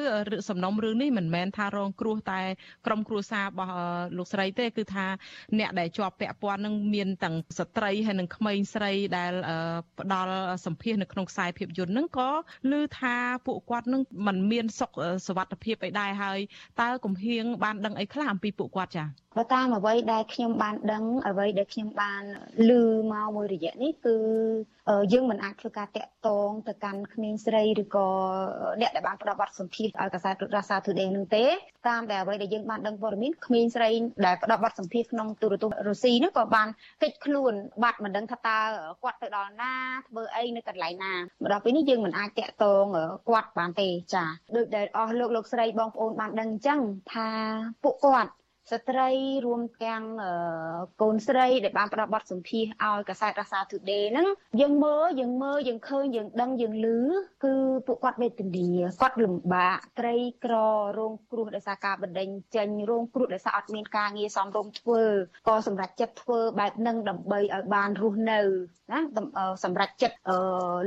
សំណុំរឿងនេះមិនមែនថារងគ្រោះតែក្រុមគ្រួសាររបស់លោកស្រីទេគឺថាអ្នកដែលជាប់ពាក់ព័ន្ធនឹងមានទាំងស្ត្រីហើយនិងក្មេងស្រីដែលផ្ដាល់សម្ភារនៅក្នុងខ្សែភាពយន្តនឹងក៏ឮថាពួកគាត់នឹងមិនមានសុខសុវត្ថិភាពអីដែរហើយតើគំហៀងបានដឹងអីខ្លះអំពីពួកគាត់ចា៎បើតាមអ្វីដែលខ្ញុំបានដឹងអ្វីដែលខ្ញុំបានឮមកមួយរយៈនេះគឺយើងមិនអាចធ្វើការតាក់ទងទៅកាន់ក្មេងស្រីឬក៏អ្នកដែលបានផ្ដល់បទសម្ភាសន៍ឲ្យកសែតរាសា Today នឹងទេតាមតែអ្វីដែលយើងបានដឹងព័ត៌មានក្មេងស្រីដែលផ្ដល់បទសម្ភាសន៍ក្នុងទូរទស្សន៍រុស្ស៊ីនោះក៏បានគេចខ្លួនបាត់មិនដឹងថាតើគាត់ទៅដល់ណាធ្វើអីនៅកន្លែងណាមកដល់ពេលនេះយើងមិនអាចតាក់ទងគាត់បានទេចាដូចដែលអស់លោកលោកស្រីបងប្អូនបានដឹងអញ្ចឹងថាពួកគាត់ ស្ត្រីរួមទាំងកូនស្រីដែលបានផ្ដល់បទសម្ភាសឲ្យកសែតរាសា Today ហ្នឹងយើងមើលយើងមើលយើងឃើញយើងដឹងយើងឮគឺពួកគាត់វេទនាគាត់លំបាកក្រីក្ររងគ្រោះដោយសារការបណ្ដេញចេញរងគ្រោះដោយសារអត់មានការងារសមរម្យធ្វើក៏សម្រាប់ចិត្តធ្វើបែបហ្នឹងដើម្បីឲ្យបានរស់នៅណាសម្រាប់ចិត្ត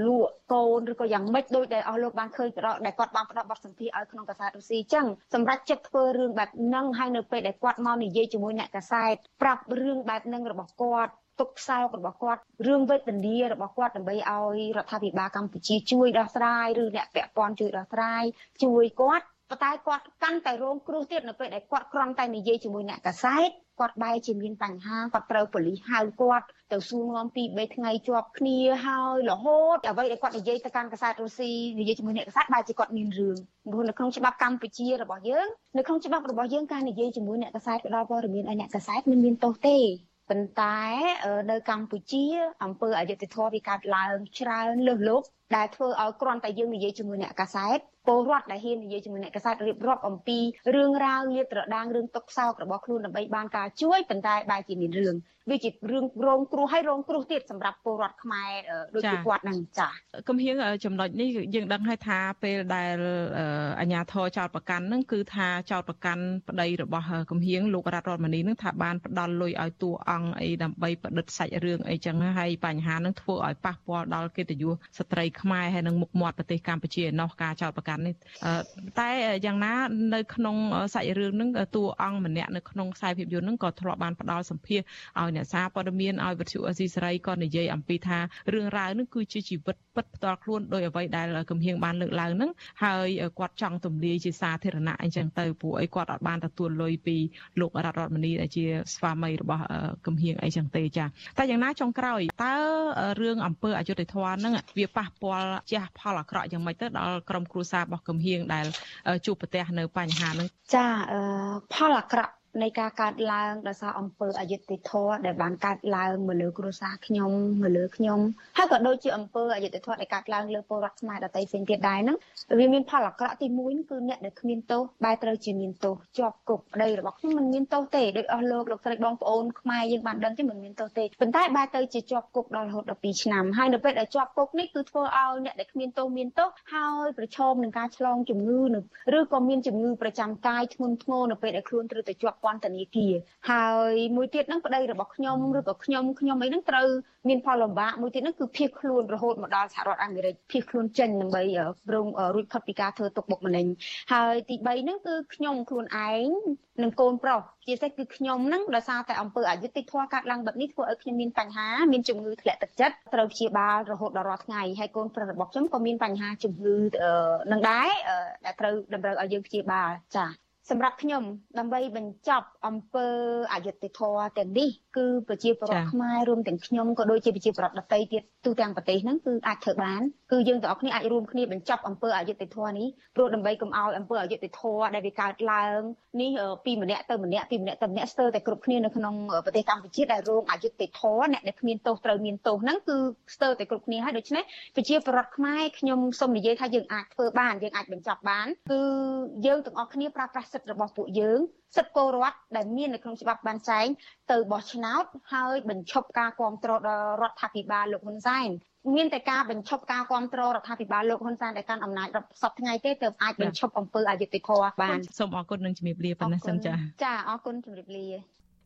លក់កូនឬក៏យ៉ាងម៉េចដោយដែលអស់លោកបានឃើញប្រដដែលគាត់បានផ្ដល់បទសម្ភាសឲ្យក្នុងកសែតរុស្ស៊ីចឹងសម្រាប់ចិត្តធ្វើរឿងបែបហ្នឹងហើយនៅពេលដែលគាត់មកនិយាយជាមួយអ្នកកសែតប្រាប់រឿងបែបហ្នឹងរបស់គាត់ទុកខ្សោករបស់គាត់រឿងវេទនារបស់គាត់ដើម្បីឲ្យរដ្ឋាភិបាលកម្ពុជាជួយដោះស្រាយឬអ្នកពាក់ព័ន្ធជួយដោះស្រាយជួយគាត់ប៉ុន្តែគាត់កាន់តែរងគ្រោះទៀតនៅពេលដែលគាត់គ្រាន់តែនិយាយជាមួយអ្នកកសែត គាត់បែរជាមានបញ្ហាគាត់ត្រូវប៉ូលីសហៅគាត់ទៅសួរនាំពី3ថ្ងៃជាប់គ្នាហើយរហូតអ្វីដែលគាត់និយាយទៅកាន់កាសែតរុស្ស៊ីនិយាយជាមួយអ្នកកាសែតបែរជាគាត់មានរឿងព្រោះនៅក្នុងច្បាប់កម្ពុជារបស់យើងនៅក្នុងច្បាប់របស់យើងការនិយាយជាមួយអ្នកកាសែតផ្ដល់ព័ត៌មានឲ្យអ្នកកាសែតមិនមានទោសទេប៉ុន្តែនៅកម្ពុជាអង្គើអយុធធម៌វាកើតឡើងច្រើនលើសលប់ដែលធ្វើឲ្យគ្រាន់តែយើងនិយាយជាមួយអ្នកកាសែត ពលរដ្ឋដែលហ៊ាននិយាយជាមួយអ្នកកសែតរៀបរាប់អំពីរឿងរ៉ាវលាតត្រដាងរឿងទុកសោករបស់ខ្លួនដើម្បីបានការជួយប៉ុន្តែបែរជាមានរឿង វាជារឿងរងគ្រោះហើយរងគ្រោះទៀតសម្រាប់ពលរដ្ឋខ្មែរដូចជាគាត់ហ្នឹងចាកំហៀងចំណុចនេះយើងដឹងហើយថាពេលដែលអាជ្ញាធរចោតប្រកាន់ហ្នឹងគឺថាចោតប្រកាន់ប្តីរបស់កំហៀងលោករដ្ឋរដ្ឋមនីហ្នឹងថាបានផ្ដល់លុយឲ្យតួអង្គអីដើម្បីប្រឌិតសាច់រឿងអីចឹងហើយបញ្ហាហ្នឹងធ្វើឲ្យប៉ះពាល់ដល់កិត្តិយសស្ត្រីខ្មែរហើយនិងមុខមាត់ប្រទេសកម្ពុជាឯណោះការចោតប្រកាន់នេះតែយ៉ាងណានៅក្នុងសាច់រឿងហ្នឹងតួអង្គម្នាក់នៅក្នុងខ្សែភាពយន្តហ្នឹងក៏ធ្លាប់បានផ្ដល់សម្ភារឲ្យអ្នកសារព័ត៌មានឲ្យវិទ្យុអេស៊ីសេរីក៏និយាយអំពីថារឿងរ៉ាវនេះគឺជាជីវិតពិតផ្ទាល់ខ្លួនដោយអ្វីដែលកំហៀងបានលើកឡើងហ្នឹងហើយគាត់ចង់ទម្លាយជាសាធារណៈអញ្ចឹងទៅព្រោះអីគាត់អត់បានទទួលលុយពីលោករដ្ឋរដ្ឋមនីដែលជាស្វាមីរបស់កំហៀងអីចឹងទេចាតែយ៉ាងណាចុងក្រោយតើរឿងអំពើអយុត្តិធម៌ហ្នឹងវាប៉ះពាល់ជះផលអាក្រក់យ៉ាងម៉េចទៅដល់ក្រុមគ្រួសាររបស់កំហៀងដែលជួបប្រទះនៅបញ្ហាហ្នឹងចាផលអាក្រក់ នៃការកើតឡើងដោយសារអំពើអយុត្តិធម៌ដែលបានកើតឡើងមកលើគ្រួសារខ្ញុំមកលើខ្ញុំហើយក៏ដូចជាអំពើអយុត្តិធម៌ដែលកើតឡើងលើពលរដ្ឋខ្មែរដទៃផ្សេងទៀតដែរហ្នឹងវាមានផលអាក្រក់ទី1គឺអ្នកដែលគ្មានទោសបែរត្រូវជាមានទោសជាប់គុកប្តីរបស់ខ្ញុំមិនមានទោសទេដោយអស់លោកលោកស្រីបងប្អូនខ្មែរយើងបានដឹងទេមិនមានទោសទេប៉ុន្តែបែរទៅជាជាប់គុកដល់រហូតដល់2ឆ្នាំហើយនៅពេលដែលជាប់គុកនេះគឺធ្វើឲ្យអ្នកដែលគ្មានទោសមានទោសហើយប្រឈមនឹងការឆ្លងជំងឺឬក៏មានជំងឺប្រចាំកាយធ្ងន់ធ្ងរនៅពេលដែលខ្លួនត្រូវទៅជាប់ពន្ធនាគារហើយមួយទៀតហ្នឹងប្តីរបស់ខ្ញុំឬក៏ខ្ញុំខ្ញុំអីហ្នឹងត្រូវមានផលលំបាកមួយទៀតហ្នឹងគឺភៀសខ្លួនរហូតមកដល់សហរដ្ឋអាមេរិកភៀសខ្លួនចេញដើម្បីរងរួចផុតពីការធ្វើទុកបុកម្នេញហើយទី3ហ្នឹងគឺខ្ញុំខ្លួនឯងនិងកូនប្រុសជាពិសេសគឺខ្ញុំហ្នឹងដោយសារតែអង្គើអយុត្តិធម៌កើតឡើងបែបនេះធ្វើឲ្យខ្ញុំមានបញ្ហាមានជំងឺធ្លាក់ទឹកចិត្តត្រូវព្យាបាលរហូតដល់រាល់ថ្ងៃហើយកូនប្រុសរបស់ខ្ញុំក៏មានបញ្ហាជំងឺនឹងដែរដែលត្រូវតម្រូវឲ្យយើងព្យាបាលចា សម្រាប់ខ្ញុំដើម្បីបញ្ចប់អំពើអយុត្តិធម៌ទាំងនេះគឺប្រជាពលរដ្ឋខ្មែររួមទាំងខ្ញុំក៏ដូចជាប្រជាពលរដ្ឋដទៃទៀតទូទាំងប្រទេសហ្នឹងគឺអាចធ្វើបានគឺយើងទាំងអស់គ្នាអាចរួមគ្នាបញ្ចប់អំពើអយុត្តិធម៌នេះព្រោះដើម្បីកុំឲ្យអំពើអយុត្តិធម៌ដែលវាកើតឡើងនេះពីម្នាក់ទៅម្នាក់ពីម្នាក់ទៅម្នាក់ស្ទើរតែគ្រប់គ្នានៅក្នុងប្រទេសកម្ពុជាដែលរងអយុត្តិធម៌អ្នកដែលគ្មានទោសត្រូវមានទោសហ្នឹងគឺស្ទើរតែគ្រប់គ្នាហើយដូច្នេះប្រជាពលរដ្ឋខ្មែរខ្ញុំសូមនិយាយថាយើងអាចធ្វើបានយើងអាចបញ្ចប់បានគឺយើងទាំងអស់គ្នាប្រើប្រាស់សិទ្ធិរបស់ពួកយើងសិទ្ធិពលរដ្ឋដែលមាននៅក្នុងច្បាប់បានចែងទៅបោះឆ្នោតហើយបញ្ឈប់ការគ្រប់គ្រងដល់រដ្ឋាភិបាលលោកហ៊ុនសែនមានតែការបញ្ឈប់ការគ្រប់គ្រងរដ្ឋាភិបាលលោកហ៊ុនសែនដែលកាន់អំណាចរាប់សប្តាហ៍ថ្ងៃទេទើបអាចបញ្ឈប់អំពើអយុត្តិធម៌បានសូមអរគុណនិងជំរាបលាប៉ុណ្ណេះសិនចាចាអរគុណជំរាបលា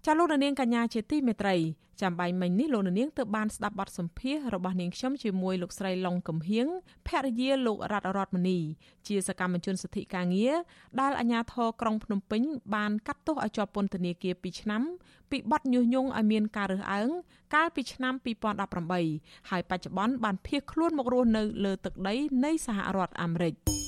ចាលោកនាងកញ្ញាជាទីមេត្រីចាំបាញ់មិញនេះលោកនាងទើបបានស្ដាប់បទសម្ភាសរបស់នាងខ្ញុំជាមួយលោកស្រីឡុងកំហៀងភរិយាលោករដ្ឋរដ្ឋមនីជាសកម្មជនសិទ្ធិកាងារដែលអាជ្ញាធរក្រុងភ្នំពេញបានកាត់ទោសឲ្យជាប់ពន្ធនាគារ2ឆ្នាំពីបទញុះញង់ឲ្យមានការរើសអើងកាលពីឆ្នាំ2018ហើយបច្ចុប្បន្នបានភៀសខ្លួនមករស់នៅលើទឹកដីនៃសហរដ្ឋអាមេរិក។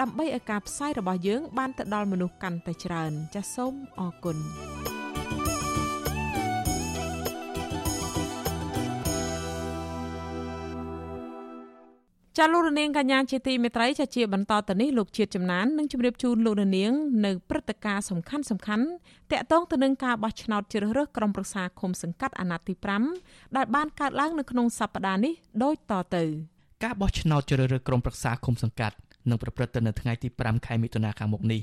ដើម្បីឲ្យការផ្សាយរបស់យើង បានទៅដល់មនុស្សកាន់តែច្រើន ចាសសូមអរគុណចាលោករនាងកញ្ញាជាទីមេត្រីចាជាបន្តទៅនេះលោកជាតិចំណាននឹងជម្រាបជូនលោករនាងនៅព្រឹត្តិការណ៍សំខាន់សំខាន់តាក់ទងទៅនឹងការបោះឆ្នោតជ្រើសរើសក្រុមប្រឹក្សាឃុំសង្កាត់អាណត្តិទី5ដែលបានកើតឡើងនៅក្នុងសប្តាហ៍នេះដូចតទៅ ការបោះឆ្នោតជ្រើសរើសក្រុមប្រឹក្សាឃុំសង្កាត់ នឹងប្រព្រឹត្តទៅនៅថ្ងៃទី5ខែមិថុនាខាងមុខនេះ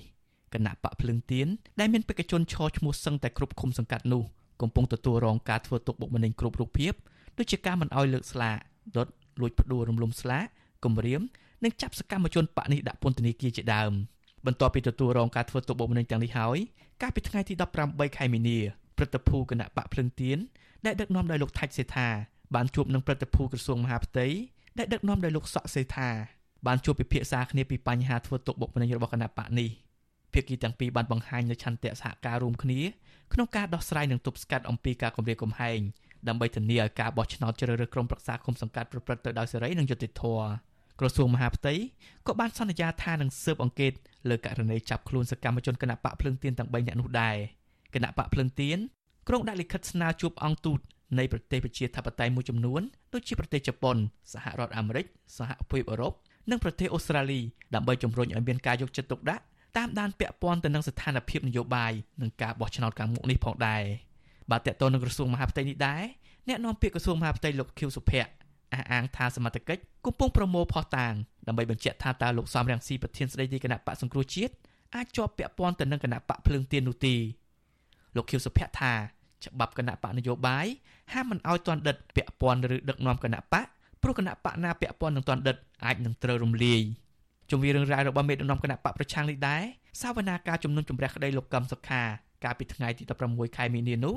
គណៈបកភ្លឹងទៀនដែលមានបេក្ខជនឈរឈ្មោះសឹងតែគ្រប់ឃុំសង្កាត់នោះកំពុងទទួលរងការធ្វើទុកបុកម្នេញគ្រប់រូបភាពដូចជាការមិនអោយលើកស្លាកដុតលួចផ្ដួលរំលំស្លាកគំរាមនិងចាប់សកម្មជនបកនេះដាក់ពន្ធនាគារជាដើមបន្ទាប់ពីទទួលរងការធ្វើទុកបុកម្នេញទាំងនេះហើយកាលពីថ្ងៃទី18ខែមីនាព្រឹទ្ធភូគណៈបកភ្លឹងទៀនដែលដឹកនាំដោយលោកថាច់សេថាបានជួបនឹងព្រឹទ្ធភូក្រសួងមហាផ្ទៃដែលដឹកនាំដោយលោកសក់សេថា បានជួបពិភាក្សាគ្នាពីបញ្ហាធ្វើទុកបុកម្នេញរបស់គណៈបកនេះភាគីទាំងពីរបានបង្ហាញនូវឆន្ទៈសហការរួមគ្នាក្នុងការដោះស្រាយនិងទប់ស្កាត់អំពីការគំរាមកំហែងដើម្បីធានាឲ្យការបោះឆ្នោតជ្រើសរើសក្រុមប្រឹក្សាគុំសង្កាត់ប្រព្រឹត្តទៅដោយសេរីនិងយុត្តិធម៌ក្រសួងមហាផ្ទៃក៏បានសន្យាថានឹងស៊ើបអង្កេតលើករណីចាប់ខ្លួនសកម្មជនគណៈបកភ្លឹងទៀនទាំង3នាក់នោះដែរគណៈបកភ្លឹងទៀនក្រុងដាក់លិខិតស្នើជួបអង្គទូតនៃប្រទេសប្រជាធិបតេយ្យមួយចំនួនដូចជាប្រទេសជប៉ុនសហរដ្ឋអាមេរិកសហភាពអឺរ៉ុប និងប្រទេសអូស្ត្រាលីដើម្បីជំរុញឲ្យមានការយកចិត្តទុកដាក់តាមដានពាក់ព័ន្ធទៅនឹងស្ថានភាពនយោបាយនិងការបោះឆ្នោតខាងមុខនេះផងដែរបាទតើតើនឹងក្រសួងមហាផ្ទៃនេះដែរអ្នកនាំពាក្យក្រសួងមហាផ្ទៃលោកខៀវសុភ័ក្រអះអាងថាសមត្ថកិច្ចកំពុងប្រមូលផុសតាងដើម្បីបញ្ជាក់ថាតើលោកសំរងស៊ីប្រធានស្ដីទីគណៈបកសង្គ្រោះជាតិអាចជាប់ពាក់ព័ន្ធទៅនឹងគណៈបកភ្លើងទៀននោះទេលោកខៀវសុភ័ក្រថាច្បាប់គណៈបកនយោបាយហាមមិនអោយទណ្ឌិតពាក់ព័ន្ធឬដឹកនាំគណៈបក ព្រោះគណៈបកណាពាក់ព័ន្ធនឹងទណ្ឌិតអាចនឹងត្រូវរំលាយជុំវិញរឿងរ៉ាវរបស់មេដឹកនាំគណៈបកប្រឆាំងនេះដែរសាវនាការជំនុំជម្រះក្តីលោកកឹមសុខាកាលពីថ្ងៃទី16ខែមីនានោះ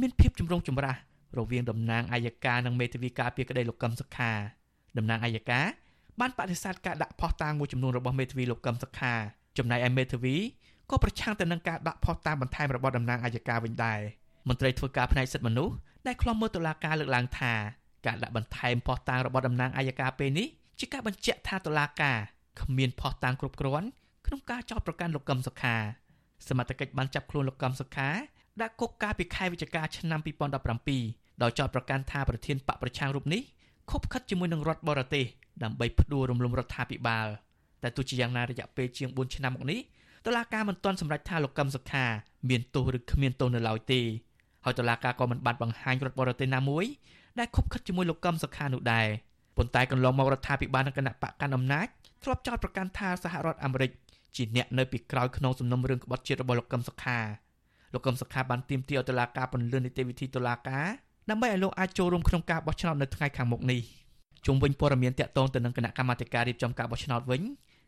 មានភាពចម្រូងចម្រាសរវាងតំណាងអัยការនិងមេធាវីការពីក្តីលោកកឹមសុខាតំណាងអัยការបានបដិសេធការដាក់ផុសតាងមួយចំនួនរបស់មេធាវីលោកកឹមសុខាចំណែកឯមេធាវីក៏ប្រឆាំងទៅនឹងការដាក់ផុសតាងបន្ថែមរបស់តំណាងអัยការវិញដែរមន្ត្រីធ្វើការផ្នែកសិទ្ធិមនុស្សដែលខ្លំមើលតុលាការលើកឡើងថា ការដាក់បន្ថែមផុសតាងរបស់តំណាងអัยការពេលនេះជាការបញ្ជាក់ថាតុលាការគ្មានផុសតាងគ្រប់គ្រាន់ក្នុងការចោទប្រកាន់លោកកឹមសុខាសមត្ថកិច្ចបានចាប់ខ្លួនលោកកឹមសុខាដាក់គុកកាលពីខែវិច្ឆិកាឆ្នាំ2017ដោយចោទប្រកាន់ថាប្រធានបកប្រឆាំងរូបនេះខົບខិតជាមួយនឹងរដ្ឋបរទេសដើម្បីផ្ដួលរំលំរដ្ឋាភិបាលតែទោះជាយ៉ាងណារយៈពេលជាង4ឆ្នាំមកនេះតុលាការមិនទាន់សម្រេចថាលោកកឹមសុខា មានទោសឬគ្មានទោសនៅឡើយទេហើយតុលាការក៏មិនបានបង្ហាញរដ្ឋបរទេសណាមួយ ដែលខົບខិតជាមួយលោកកឹមសុខានោះដែរប៉ុន្តែកន្លងមករដ្ឋាភិបាលនិងគណៈបកកាន់អំណាចធ្លាប់ចោទប្រកាន់ថាសហរដ្ឋអាមេរិកជាអ្នកនៅពីក្រោយក្នុងសំណុំរឿងក្បត់ជាតិរបស់លោកកឹមសុខាលោកកឹមសុខាបានទាមទារឲ្យតុលាការពន្យល់នីតិវិធីតុលាការដើម្បីឲ្យលោកអាចចូលរួមក្នុងការបោះឆ្នោតនៅថ្ងៃខាងមុខនេះជុំវិញព័ត៌មានតាក់ទងទៅនឹងគណៈកម្មាធិការរៀបចំការបោះឆ្នោតវិញ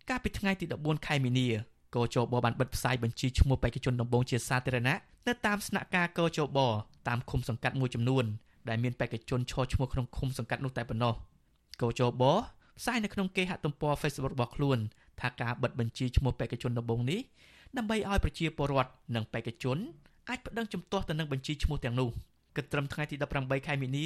កាលពីថ្ងៃទី14ខែមីនាកោជបបានបិទផ្សាយបញ្ជីឈ្មោះបេក្ខជនដំបូងជាសាធារណៈនៅតាមស្នាក់ការកោជបតាមឃុំសង្កាត់មួយចំនួន ដែលមានបេក្ខជនឈរឈ្មោះក្នុងឃុំសង្កាត់នោះតែប៉ុណ្ណោះកោជបផ្សាយនៅក្នុងគេហទំព័រ Facebook របស់ខ្លួនថាការបិទបញ្ជីឈ្មោះបេក្ខជនដំបូងនេះដើម្បីឲ្យប្រជាពលរដ្ឋនិងបេក្ខជនអាចប្តឹងជំទាស់ទៅនឹងបញ្ជីឈ្មោះទាំងនោះគិតត្រឹមថ្ងៃទី18ខែមីនា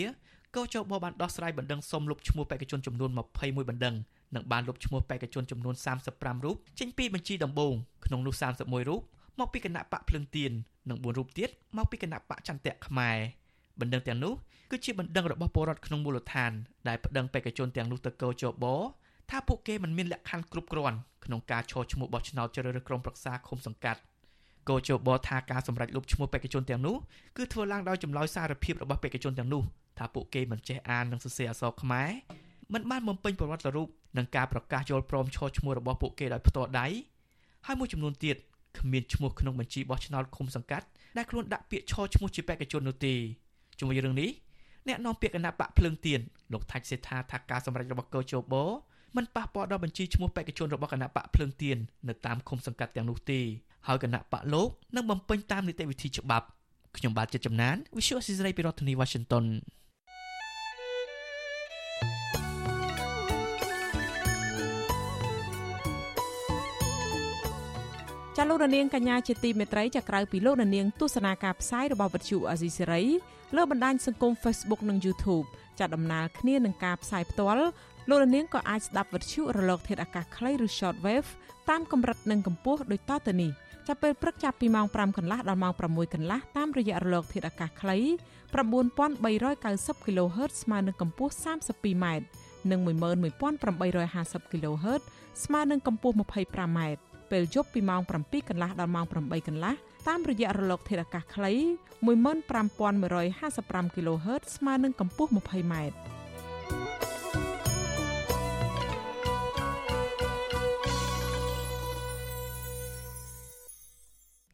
កោជបបានដោះស្រាយបណ្ដឹងសុំលុបឈ្មោះបេក្ខជនចំនួន21បណ្ដឹងនិងបានលុបឈ្មោះបេក្ខជនចំនួន35រូបចេញពីបញ្ជីដំបូងក្នុងនោះ31រូបមកពីគណៈបកភ្លឹងទៀននិង4រូបទៀតមកពីគណៈបកចន្ទៈខ្មែរ បណ្ដឹងទាំងនោះគឺជាបណ្ដឹងរបស់ពលរដ្ឋក្នុងមូលដ្ឋានដែលប្តឹងបេក្ខជនទាំងនោះទៅកោជបថាពួកគេមិនមានលក្ខខណ្ឌគ្រប់គ្រាន់ក្នុងការឈរឈ្មោះបោះឆ្នោតជ្រើសរើសក្រុមប្រឹក្សាឃុំសង្កាត់កោជបថាការសម្រេចលុបឈ្មោះបេក្ខជនទាំងនោះគឺធ្វើឡើងដោយចម្លើយសារភាពរបស់បេក្ខជនទាំងនោះថាពួកគេមិនចេះអាននិងសរសេរអក្សរខ្មែរមិនបានបំពេញប្រវត្តិរូបនិងការប្រកាសយល់ព្រមឈរឈ្មោះរបស់ពួកគេដោយផ្ទាល់ដៃហើយមួយចំនួនទៀតគ្មានឈ្មោះក្នុងបញ្ជីបោះឆ្នោតឃុំសង្កាត់ដែលខ្លួនដាក់ពាក្យឈរឈ្មោះជាបេក្ខជននោះទេ ជាមួយរឿងនេះអ្នកនាំពាក្យគណៈបកភ្លើងទៀនលោកថាច់សេដ្ឋាថាការសម្រេចរបស់កោជបមិនប៉ះពាល់ដល់បញ្ជីឈ្មោះបេក្ខជនរបស់គណៈបកភ្លើងទៀននៅតាមឃុំសង្កាត់ទាំងនោះទេហើយគណៈបកលោកនឹងបំពេញតាមនីតិវិធីច្បាប់ខ្ញុំបាទចិត្តចំណាន Visual Society ពីរដ្ឋធានី Washington លោករនាងកញ្ញាជាទីមេត្រីចាក្រៅពីលោករនាងទស្សនាការផ្សាយរបស់វិទ្យុអាស៊ីសេរីលើបណ្ដាញសង្គម Facebook និង YouTube ចាដំណើរគ្នានឹងការផ្សាយផ្ទាល់លោករនាងក៏អាចស្ដាប់វិទ្យុរលក ធាតុអាកាសខ្លីឬ Shortwave តាមកម្រិតនិងកម្ពស់ដូចតទៅនេះចាប់ពេលព្រឹកចាប់ពីម៉ោង5កន្លះដល់ម៉ោង6កន្លះតាមរយៈរលក ធាតុអាកាសខ្លី9390 kHz ស្មើនឹងកម្ពស់ 32m និង11850 kHz ស្មើនឹងកម្ពស់ 25m ពេលយប់ពីម៉ោង7កន្លះដល់ម៉ោង8កន្លះតាមរយៈរលកធាតុអាកាសខ្លី15155 kHz ស្មើនឹងកម្ពស់ 20m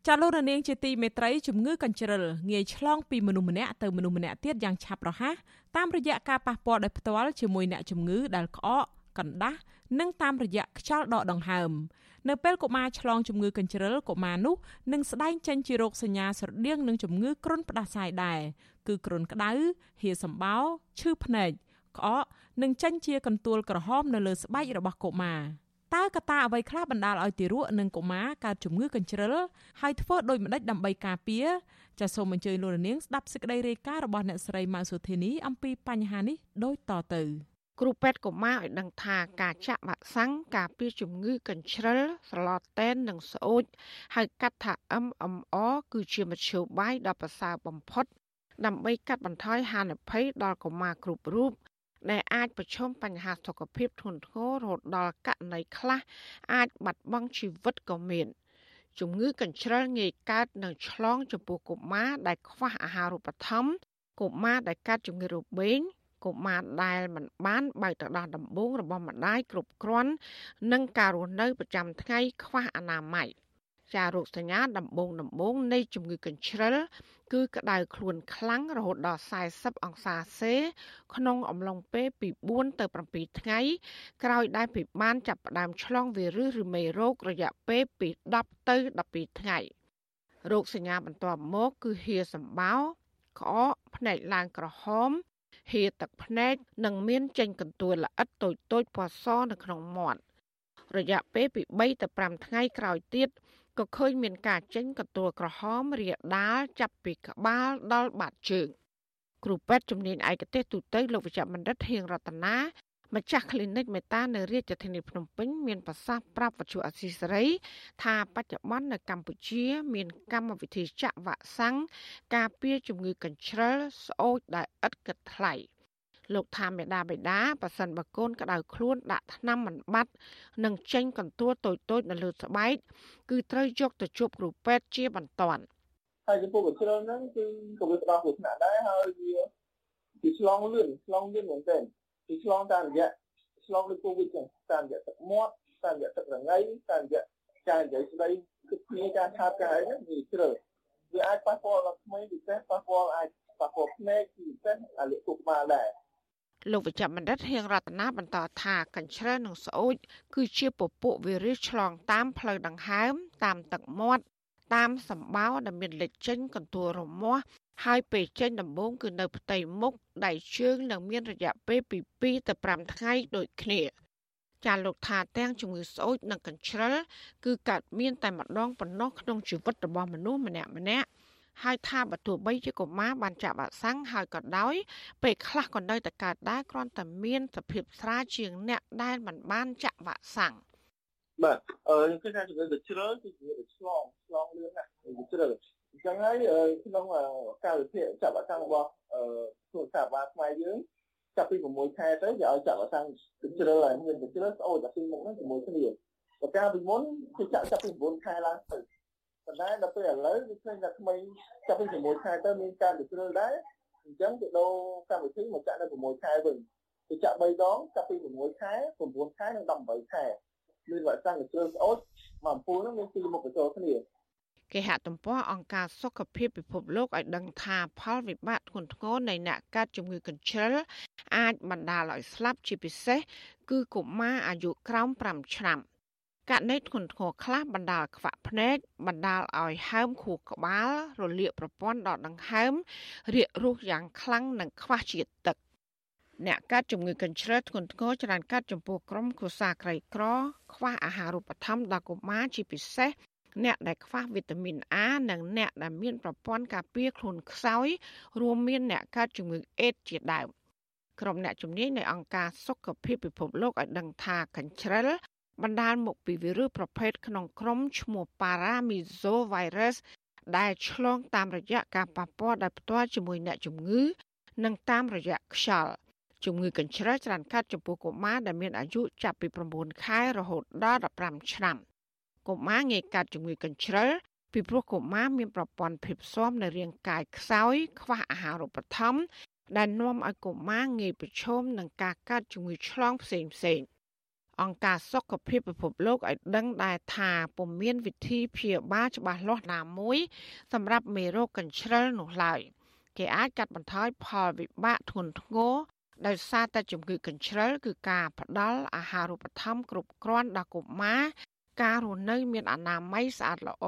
ចាលោករនាងជាទីមេត្រីជំងឺកញ្ជ្រិលងាយឆ្លងពីមនុស្សម្នាក់ទៅមនុស្សម្នាក់ទៀតយ៉ាងឆាប់រហ័សតាមរយៈការប៉ះពាល់ដោយផ្ទាល់ជាមួយអ្នកជំងឺដែលក្អក កណ្ដាស់និងតាមរយៈខ្យល់ដកដង្ហើមនៅពេលកុមារឆ្លងជំងឺកញ្ជ្រិលកុមារនោះនឹងស្ដែងចេញជារោគសញ្ញាស្រដៀងនឹងជំងឺគ្រុនផ្ដាសាយដែរគឺគ្រុនក្តៅហៀសម្បោរឈឺភ្នែកក្អកនិងចេញជាកន្ទួលក្រហមនៅលើស្បែករបស់កុមារតើកត្តាអ្វីខ្លះបណ្ដាលឲ្យទារកនិងកុមារកើតជំងឺកញ្ជ្រិលហើយធ្វើដូចម្តេចដើម្បីការពារចាសសូមអញ្ជើញលោកនាងស្ដាប់សេចក្តីរាយការណ៍របស់អ្នកស្រីម៉ៅសុធានីអំពីបញ្ហានេះដូចតទៅ គ្រូពេទ្យកុមារឲ្យដឹងថាការចាក់វ៉ាក់សាំងការពារជំងឺកញ្ជ្រិលស្រឡតតែននិងស្អូចហៅកាត់ថា MMR គឺជាមធ្យោបាយដ៏ប្រសើរបំផុត ដើម្បីកាត់បន្ថយហានិភ័យដល់កុមារគ្រប់រូបដែលអាចប្រឈមបញ្ហាសុខភាពធ្ងន់ធ្ងររហូតដល់ករណីខ្លះអាចបាត់បង់ជីវិតក៏មានជំងឺកញ្ជ្រឹលងាយកើតនិងឆ្លងចំពោះកុមារដែលខ្វះអាហារូបត្ថម្ភកុមារដែលកើតជំងឺរបេង កុមារដែលមិនបានបើកទឹកដោះដំបូងរបស់ម្ដាយគ្រប់គ្រាន់និងការរស់នៅប្រចាំថ្ងៃខ្វះអនាម័យចារោគសញ្ញាដំបូងដំបូងនៃជំងឺកញ្ជ្រិលគឺក្តៅខ្លួនខ្លាំងរហូតដល់40អង្សាសេក្នុងអំឡុងពេលពី4ទៅ7ថ្ងៃក្រោយដែលពិបានចាប់ផ្ដើមឆ្លងវីរុសឬមេរោគរយៈពេលពី10ទៅ12ថ្ងៃរោគសញ្ញាបន្ទាប់មកគឺហៀសម្បោក្អកភ្នែកឡើងក្រហម ហៀទឹកភ្នែកនិងមានចេញកន្ទួលល្អិតតូចតូចពណ៌សនៅក្នុងមាត់រយៈពេលពី3ទៅ5ថ្ងៃក្រោយទៀតក៏ឃើញមានការចេញកន្ទួលក្រហមរាលដាលចាប់ពីក្បាលដល់បាតជើងគ្រូពេទ្យជំនាញឯកទេសទូទៅលោកវិជ្ជបណ្ឌិតហៀងរតនា ម្ចាស់ clinic មេតានៅរាជធានីភ្នំពេញមានប្រសាសន៍ប្រាប់វិទ្យុអសីសេរីថាបច្ចុប្បន្ននៅកម្ពុជា មានកម្មវិធីចាក់វ៉ាក់សាំងការពារជំងឺកញ្ជ្រឹលស្អូចដែលឥតគិតថ្លៃលោកថាមេដាបេដាប៉ះសិនបកូនក្តៅខ្លួនដាក់ថ្នាំមិនបាត់និងចេញកន្ទួលតូចតូចនៅលើស្បែកគឺត្រូវយកទៅជួបគ្រូពេទ្យជាបន្ទាន់ហើយចំពោះកញ្ជ្រឹលហ្នឹងគឺក៏វាផ្ដល់គ្រោះថ្នាក់ដែរហើយវាវាឆ្លងលឿនឆ្លងលឿនមែនទែន គឺឆ្លងតាមរយៈឆ្លងដូចកូវីដចឹងតាមរយៈទឹកមាត់តាមរយៈទឹករងៃតាមរយៈការនិយាយស្ដីគិតគ្នាការឆាតការអីហ្នឹងវាជ្រៅវាអាចប៉ះពាល់ដល់ក្មេងពិសេសប៉ះពាល់អាចប៉ះពាល់ភ្នែកពិសេសអាលិគុកក្បាលដែរលោកវិជ្ជបណ្ឌិតហៀងរតនាបន្តថាកញ្ជ្រែនិងស្អូចគឺជាពពួកវីរុសឆ្លងតាមផ្លូវដង្ហើមតាមទឹកមាត់តាមសម្បោរដែលមានលេចចេញកន្ទួលរមាស់ ហើយពេលចេញដំបូងគឺនៅផ្ទៃមុខដៃជើងនិងមានរយៈពេលពី2ទៅ5ថ្ងៃដូចគ្នាចាលោកថាទាំងជំងឺស្អូចនិងកញ្ជ្រឹលគឺកើតមានតែម្ដងប៉ុណ្ណោះក្នុងជីវិតរបស់មនុស្សម្នាក់ម្នាក់ហើយថាបើទោះបីជាកុមារបានចាក់វ៉ាក់សាំងហើយក៏ដោយពេលខ្លះក៏នៅតែកើតដែរគ្រាន់តែមានសភាពស្រាលជាងអ្នកដែលមិនបានចាក់វ៉ាក់សាំងបាទអឺខ្ញុំគិតថាជំងឺកញ្ជ្រឹលគឺជំងឺឆ្លងឆ្លងលឿនណាស់កញ្ជ្រឹល អញ្ចឹងហើយក្នុងការវិភាគចាក់វ៉ាក់សាំងរបស់អឺទូរស័ព្ទបាទខ្មែរយើងចាប់ពី6ខែទៅគេឲ្យចាក់វ៉ាក់សាំងកញ្ជ្រឹលហើយមានកញ្ជ្រឹលស្អូតតែពីមុខហ្នឹងជាមួយគ្នាបើកាលពីមុនគេចាក់ចាប់ពី9ខែឡើងទៅតែប៉ុន្តែដល់ពេលឥឡូវវាឃើញថាថ្មីចាប់ពី6ខែទៅមានការវិជ្រើដែរអញ្ចឹងគេដូរកម្មវិធីមកចាក់នៅ6ខែវិញគេចាក់3ដងចាប់ពី6ខែ9ខែនិង18ខែមានវ៉ាក់សាំងជ្រើស្អុតមកអំពូលនោះមានពីរមុខបញ្ចូលគ្នា គេហទំព័រអង្គការសុខភាពពិភពលោកឲ្យដឹងថាផលវិបាកធ្ងន់ធ្ងរនៃអ្នកកាត់ជំងឺកញ្ជ្រឹលអាចបណ្ដាលឲ្យស្លាប់ជាពិសេសគឺកុមារអាយុក្រោម5ឆ្នាំករណីធ្ងន់ធ្ងរខ្លះបណ្ដាលខ្វាក់ភ្នែកបណ្ដាលឲ្យហើមខួរក្បាល រលាកប្រព័ន្ធដកដង្ហើមរាគរូសយ៉ាងខ្លាំងនិងខ្វះជាតិទឹកអ្នកកាត់ជំងឺកញ្ជ្រឹលធ្ងន់ធ្ងរច្រើនកាត់ចំពោះក្រុមគ្រួសារក្រីក្រ ខ្វះអាហារូបត្ថម្ភដល់កុមារជាពិសេស អ្នកដែលខ្វះវីតាមីន A និងអ្នកដែលមានប្រព័ន្ធការពារខ្លួនខ្សោយរួមមានអ្នកកើតជំងឺអេដជាដើមក្រុមអ្នកជំនាញនៃអង្គការសុខភាពពិភពលោកឲ្យដឹងថាកញ្ជ្រឹលបណ្ដាលមកពីវីរុសប្រភេទក្នុងក្រុមឈ្មោះ Paramesovirus ដែលឆ្លងតាមរយៈការប៉ះពាល់ដោយផ្ទាល់ជាមួយអ្នកជំងឺ និងតាមរយៈខ្យល់ជំងឺកញ្ជ្រឹលច្រើនកាត់ចំពោះកុមារដែលមានអាយុចាប់ពី9ខែរហូតដល់15ឆ្នាំ។ កុមារងាយកាត់ជំងឺកញ្ជ្រឹលពីព្រោះកុមារមានប្រព័ន្ធភាពស៊ាំនៅរាងកាយខ្សោយ ខ្វះអាហារូបត្ថម្ភដែលនាំឲ្យកុមារងាយប្រឈមនឹងការកាត់ជំងឺឆ្លងផ្សេងផ្សេងអង្គការសុខភាពពិភពលោកឲ្យដឹងដែរថាពុំមានវិធីព្យាបាលច្បាស់លាស់ណាមួយ សម្រាប់មេរោគកញ្ជ្រឹលនោះឡើយគេអាចកាត់បន្ថយផលវិបាកធ្ងន់ធ្ងរដោយសារតែជំងឺកញ្ជ្រឹលគឺការផ្ដល់អាហារូបត្ថម្ភគ្រប់គ្រាន់ដល់កុមារ ការរស់នៅ មានអនាម័យស្អាតល្អ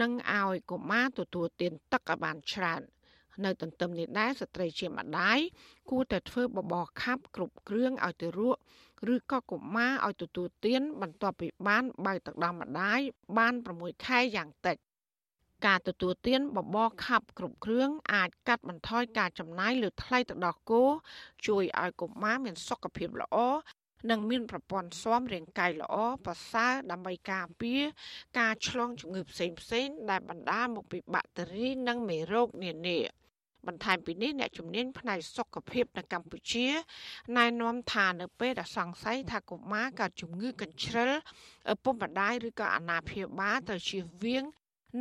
និងឲ្យកុមារទទួលទានទឹកឲ្យបានច្រើននៅទន្ទឹមនេះដែរស្ត្រីជាម្ដាយគួរតែធ្វើបបរខាប់គ្រប់គ្រឿងឲ្យទៅរក់ឬក៏កុមារឲ្យទទួលទាន បន្ទាប់ពីបានបើកទឹកដោះម្ដាយបាន6ខែយ៉ាងតិចការទទួលទានបបរខាប់គ្រប់គ្រឿងអាចកាត់បន្ថយការចំណាយលើថ្លៃទឹកដោះគោជួយឲ្យកុមារមានសុខភាពល្អ និងមានប្រព័ន្ធស៊ាំរាងកាយល្អប្រសើរដើម្បីការពារការឆ្លងជំងឺផ្សេងផ្សេងដែលបណ្ដាលមកពីបាក់តេរីនិងមេរោគនានាបន្ថែមពីនេះអ្នកជំនាញផ្នែកសុខភាពនៅកម្ពុជាណែនាំថានៅពេលដែលសង្ស័យថាកុមារកើតជំងឺកញ្ជ្រឹលឪពុកម្ដាយឬក៏អាណាព្យាបាលត្រូវជៀសវាង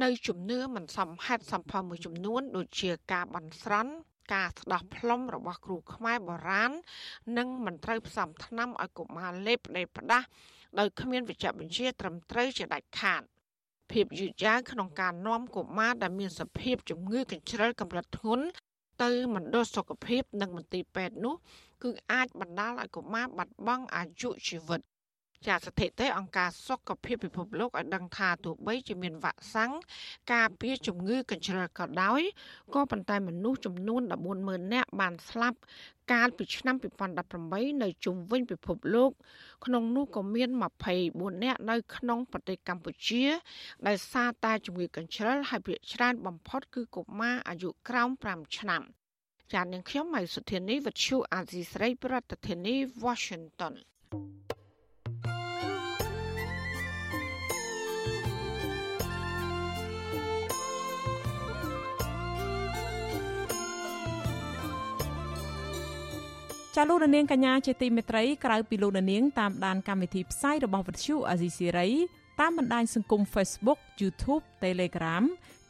នៅជំនឿមិនសមហេតុសមផលមួយចំនួន ដូចជាការបន់ស្រន់ ការស្ដោះផ្លុំរបស់គ្រូខ្មែរបុរាណនិងមិនត្រូវផ្សំថ្នាំឲ្យកុមារលេបផ្ដេសផ្ដាស់ដោយគ្មានវិជ្ជបញ្ជាត្រឹមត្រូវជាដាច់ខាតភាពយឺតយ៉ាវក្នុងការនាំកុមារដែលមានសភាពជំងឺកញ្ជ្រឹលកម្រិតធ្ងន់ទៅមណ្ឌលសុខភាពនិងមន្ទីរពេទ្យនោះ គឺអាចបណ្ដាលឲ្យកុមារបាត់បង់អាយុជីវិត ចាស្ថិតិអង្គការសុខភាពពិភពលោកឲ្យដឹងថាទោះបីជាមានវ៉ាក់សាំងការពារជំងឺកញ្ជ្រឹលក៏ដោយក៏ប៉ុន្តែមនុស្សចំនួន140,000នាក់បានស្លាប់កាលពីឆ្នាំ2018នៅជុំវិញពិភពលោក ក្នុងនោះក៏មាន24នាក់នៅក្នុងប្រទេសកម្ពុជាដែលសារតែជំងឺកញ្ជ្រឹលហើយភាគច្រើនបំផុតគឺកុមារអាយុក្រោម5ឆ្នាំចាននាងខ្ញុំម៉ៃសុធានីវិទ្យុអាស៊ីស្រីប្រធានាធិបតី Washington ចាលោកនាងកញ្ញាជាទីមេត្រីក្រៅពីលោកនាងតាមដានកម្មវិធីផ្សាយរបស់វិទ្យុអាស៊ីសេរីតាមបណ្ដាញសង្គម Facebook YouTube Telegram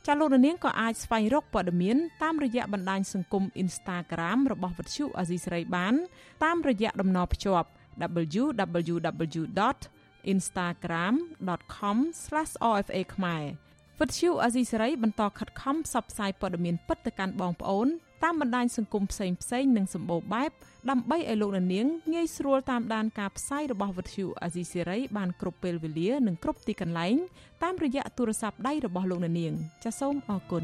ចាលោកនាងក៏អាចស្វែងរកព័ត៌មានតាមរយៈបណ្ដាញសង្គម Instagram របស់វិទ្យុអាស៊ីសេរីបាន តាមរយៈតំណភ្ជាប់ www.instagram.com/rfa ខ្មែរ វិទ្យុអាស៊ីសេរីបន្តខិតខំផ្សព្វផ្សាយព័ត៌មានពិតទៅកាន់បងប្អូនតាមបណ្ដាញសង្គមផ្សេងផ្សេងនិងសម្បូរបែបដើម្បីឲ្យលោកនាងងាយស្រួលតាមដានការផ្សាយរបស់វិទ្យុអាស៊ីសេរីបានគ្រប់ពេលវេលានិងគ្រប់ទីកន្លែងតាមរយៈទូរស័ព្ទដៃរបស់លោកនាងចាសសូមអរគុណ